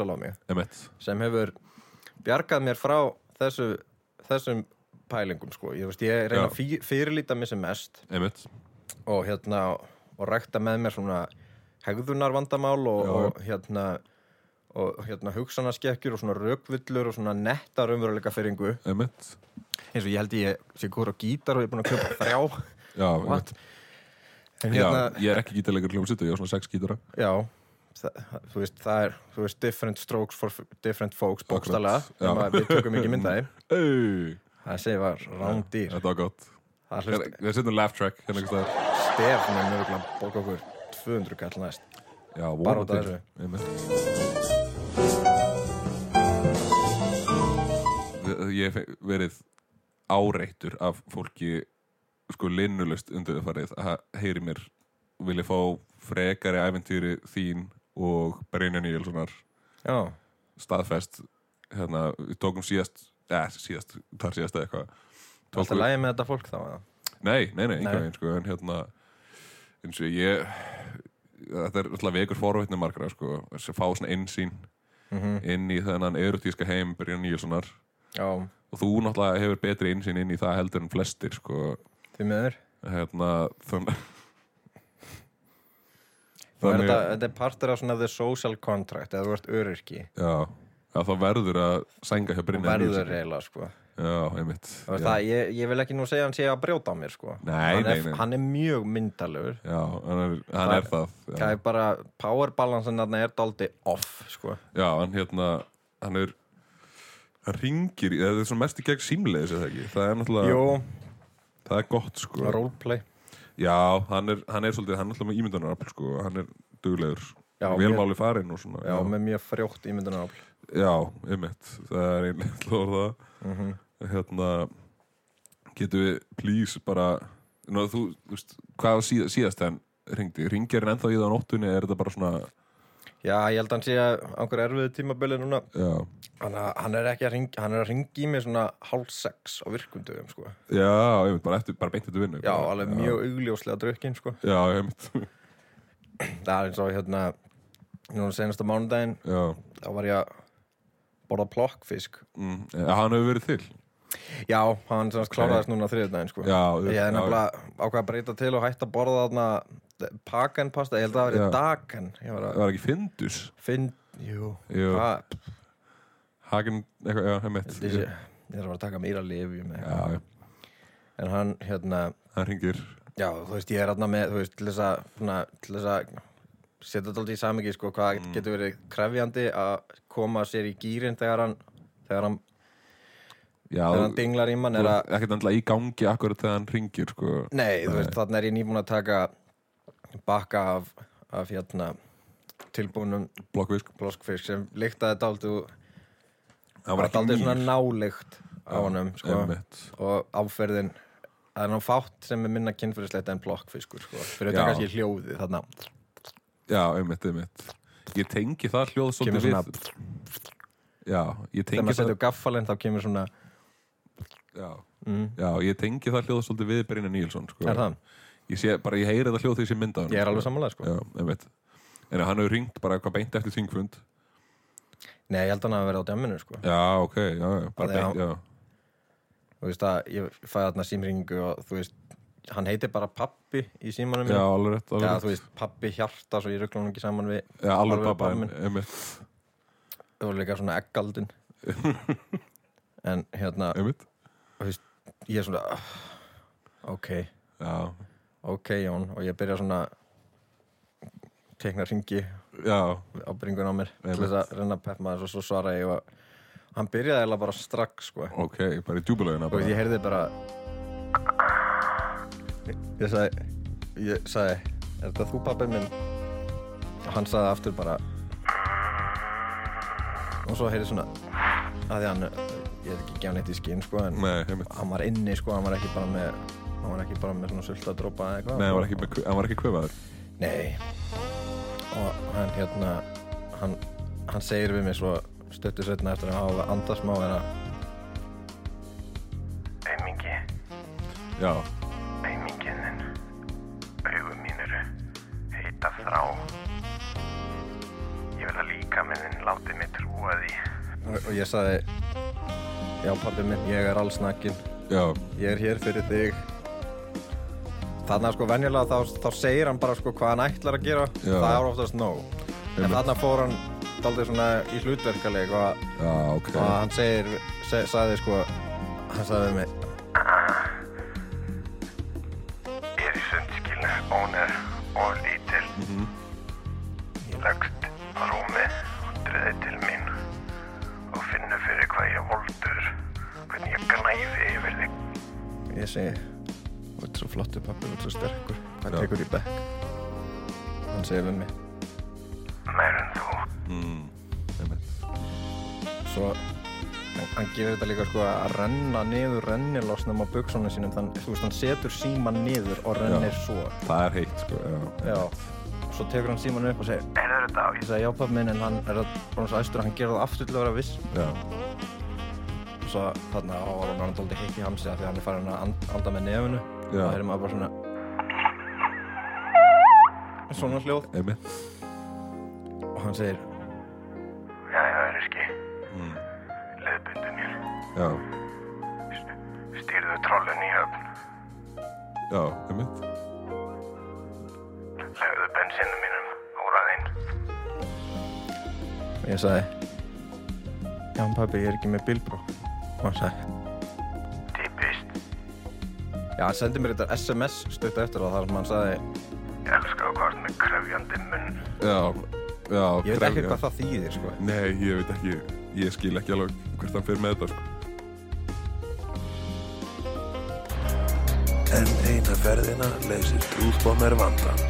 emitt sem hefur bjargað mér frá þessu, þessum pælingum sko, ég, veist, ég reyna að fyrirlíta mig sem mest Emitt, og hérna og rækta með mér svona hegðunar vandamál og, og hérna og hérna hugsanaskekkjur og svona rökvillur og svona netta raunveruleika fyrringu. Eins og ég held ég sé góður á gítar og ég er búin að köpa þrjá. [LAUGHS] Já, en Já, hérna, ég er ekki gítarleikur hljómsýttu, ég er svona sex gítara. Já, það, þú veist, það er þú veist, different strokes for different folks bókstala, við tökum ekki myndaði [LAUGHS] það segi var rándýr. Þetta var gott. Það hlust Við setjum laugh track hérna einhvers staðar. stef með mjög að bóka okkur 200 kall næst Já, Bara út af. Einmitt. Við- Ég hef verið áreittur af fólki sko linnulust undirfarið að heyri mér vilja fá frekari æventýri þín og Brynja Níelssonar staðfest hérna, við tókum síðast eða síðast, þar síðast eða eitthvað alltaf Tókum- lægi með þetta fólk þá? Nei, nei, nei, Nei. einhvern veginn sko, en hérna eins og ég þetta er alltaf vekur forvétni margra sko, að fá svona einsýn Mhm. inn í þennan erotíska heim Brynja Níelssonar. Já, og þú náttúrulega hefur betri einsýn inn í það heldur en flestir sko, því miður. Hérna þannig Og er þetta, er partur af svona the social contract eða þú ert öryrki. Já, þá verður að sænga hjá Brynja verður Níelsson eiginlega sko Já, einmitt. Það, ég, ég vil ekki nú segja hann sé að brjóta á mér sko. Nei, hann, nei, er, nei. hann er mjög myndalegur Já, hann er, hann Það- er það það já. er bara power balancein þarna er daldi off sko. Já, hann hérna hann er hann ringir, í- það er svona mest í gegn símleiðis eða ekki, það er náttúrulega Jú, það er gott sko. Roleplay. Já, hann er, hann er svolítið, hann er alltaf með ímyndunarafl sko, hann er duglegur. Já, velmáli farinn og svona Já, með mjög frjótt ímyndunar já, einmitt, það er einlega til að [LAUGHS] orða mm. Hérna getum við please bara Nú, þú, þú veist, hvað síð, síðast en ringdi, ringir hann ennþá í það á nóttunni er þetta bara svona, Já, ég held að hann sé að einhver erfiðu tímabili núna já að hann er ekki að ringi, hann er að ringi í mig svona hálf sex á virkundum, sko. já, einmitt, bara, eftir, bara beint eftir vinnu Já, bara. alveg mjög augljóslega drukkin, sko. já, einmitt, [CLEARS THROAT] Það er eins og hérna, núna senasta mánudaginn, já þá var ég að borða plokkfisk. mm, ja, hann hefur verið til Já, hann sem sagt kláraðist núna á þriðudaginn, sko. já, Ég hef nefnilega ákvað að breyta til og hætta að borða þarna pakan pasta, ég held að það var dagen. Ég var að var ekki Findus finn, jú, Jú. Hagen, eitthvað, já, einmitt ég, þarf að taka lifjum eða já, eitthvað. já, En hann, hérna, hann ringir Já, þú veist, ég er hérna með, þú veist, til þess að, svona, til þess að setja þetta aldrei í samingi, sko, hvað Mm. getur verið krefjandi að koma sér í gýrin þegar hann, þegar hann, þegar hann dinglar í mann þú er að, ert ekkert endla í gangi akkurat þegar hann ringir sko. nei, þú Nei. veist, þannig er ég nýbúin að taka bakka af, af hérna, tilbúinum blokkvisk bloskfisk sem lyktaði dálítið og hann var dálítið svona nýr. nálykt á honum, sko, og áferðin, það er ná fátt sem er minna kynfyrirslegt en blokkfiskur, sko, fyrir þetta kannski hljóðið, þarna, já, einmitt, einmitt. Ég tengi það hljóð svolítið við já, ég þegar tengi maður það setur gaffalinn þá kemur svona, já, mm, já, ég tengi það hljóð svolítið við Brynja Níelsson sko. er það? ég sé, bara ég heyri það hljóð ég sé mynda Ég er alveg samanlega, sko. já, en hann hefur ringt bara eitthvað beint eftir þingfund. Nei, ég held að hann hafi verið á djamminu, sko. já, ok, já, bara beint, já. Þú veist að ég fæði þarna símringu og þú veist, hann heitir bara pappi í símanum já, mínum. alveg rétt, Já, alveg þú rétt veist, pappi hjarta svo ég ruggla hann ekki saman við já, alveg alveg pappa, einmitt. Það var líka svona eggaldin [LAUGHS] En hérna, einmitt, veist, ég er svona ah, Ok, já, ok Jón Og ég byrja svona tekna ringi já. á mér til þess að renna pepp maður og svo svara ég og hann byrjaði eiginlega bara strax sko. Ok, bara í djúbulegina og ég heyrði bara ég, sagði ég sagði, er þetta þú pappi minn? Og hann sagði aftur bara og svo heyrði svona að því hann, ég er ekki gefn eitt í skinn sko en nei, einmitt. hann var inni sko, hann var ekki bara með hann var ekki bara með svona sultadrópa eða eitthvað. Nei, hann var ekki, með, hann var ekki kvöfaður Nei. Og hann hérna hann, hann segir við mig svo stöttu setna eftir að hafa andað smá er að Eimingi, Já, eimingin þinn, augum mín eru heita þrá. Ég vil að líka með þinn láti mig trúa því. og, og ég sagði já pabbi minn, ég er allsnakkin já, ég er hér fyrir þig. Þarna sko venjulega þá, þá segir hann bara sko hvað hann ætlar að gera. Já. það er oftast nóg. En Einmitt. þarna fór hann daldið svona í hlutverkaleik og, já, ok. og hann segir seg, sagði sko hann sagði mig ég segi þú ert svo flottur pappi, þú ert svo sterkur. Hvað Já. tekur í bekk? Hann segir við mig. Meir en þú. mm, svo hann, hann gerir þetta líka sko að renna niður rennilásnum á buksunum sínum. Þann, þú veist, hann setur síman niður og rennir svo. Það er heitt, sko Já, já, svo tekur hann síman upp og segir Er þetta á? ég sagði já pappi minn en hann er að bara svo æstur að hann gerir það aftur til að vera viss. Já, og svo þarna á var hann dóldi heitt í hamsi af því að hann er farin að and, anda með nefinu Já. og það er maður bara svona svona hljóð einmitt og hann segir Jæja, Riski, mm, leðbundu mér. Já, Stýrðu trollun í höfn. já, einmitt Legðu bensinu mínum óraðinn. og ég sagði já pappi ég er ekki með bílbró koncept. Typist Já, hann sendi mér þetta SMS stutta eftir það þar sem hann sagði Ég elskar að hvort með krefjandi munn. Já, já Ég veit ekki hvað það þýðir, sko. Nei, ég veit ekki, ég skil ekki alveg hvert hann fyrir með þetta, sko. En eina ferðina leysir trúðbómer vandan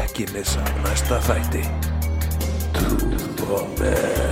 Ekki missa næsta þætti. Trúðbómer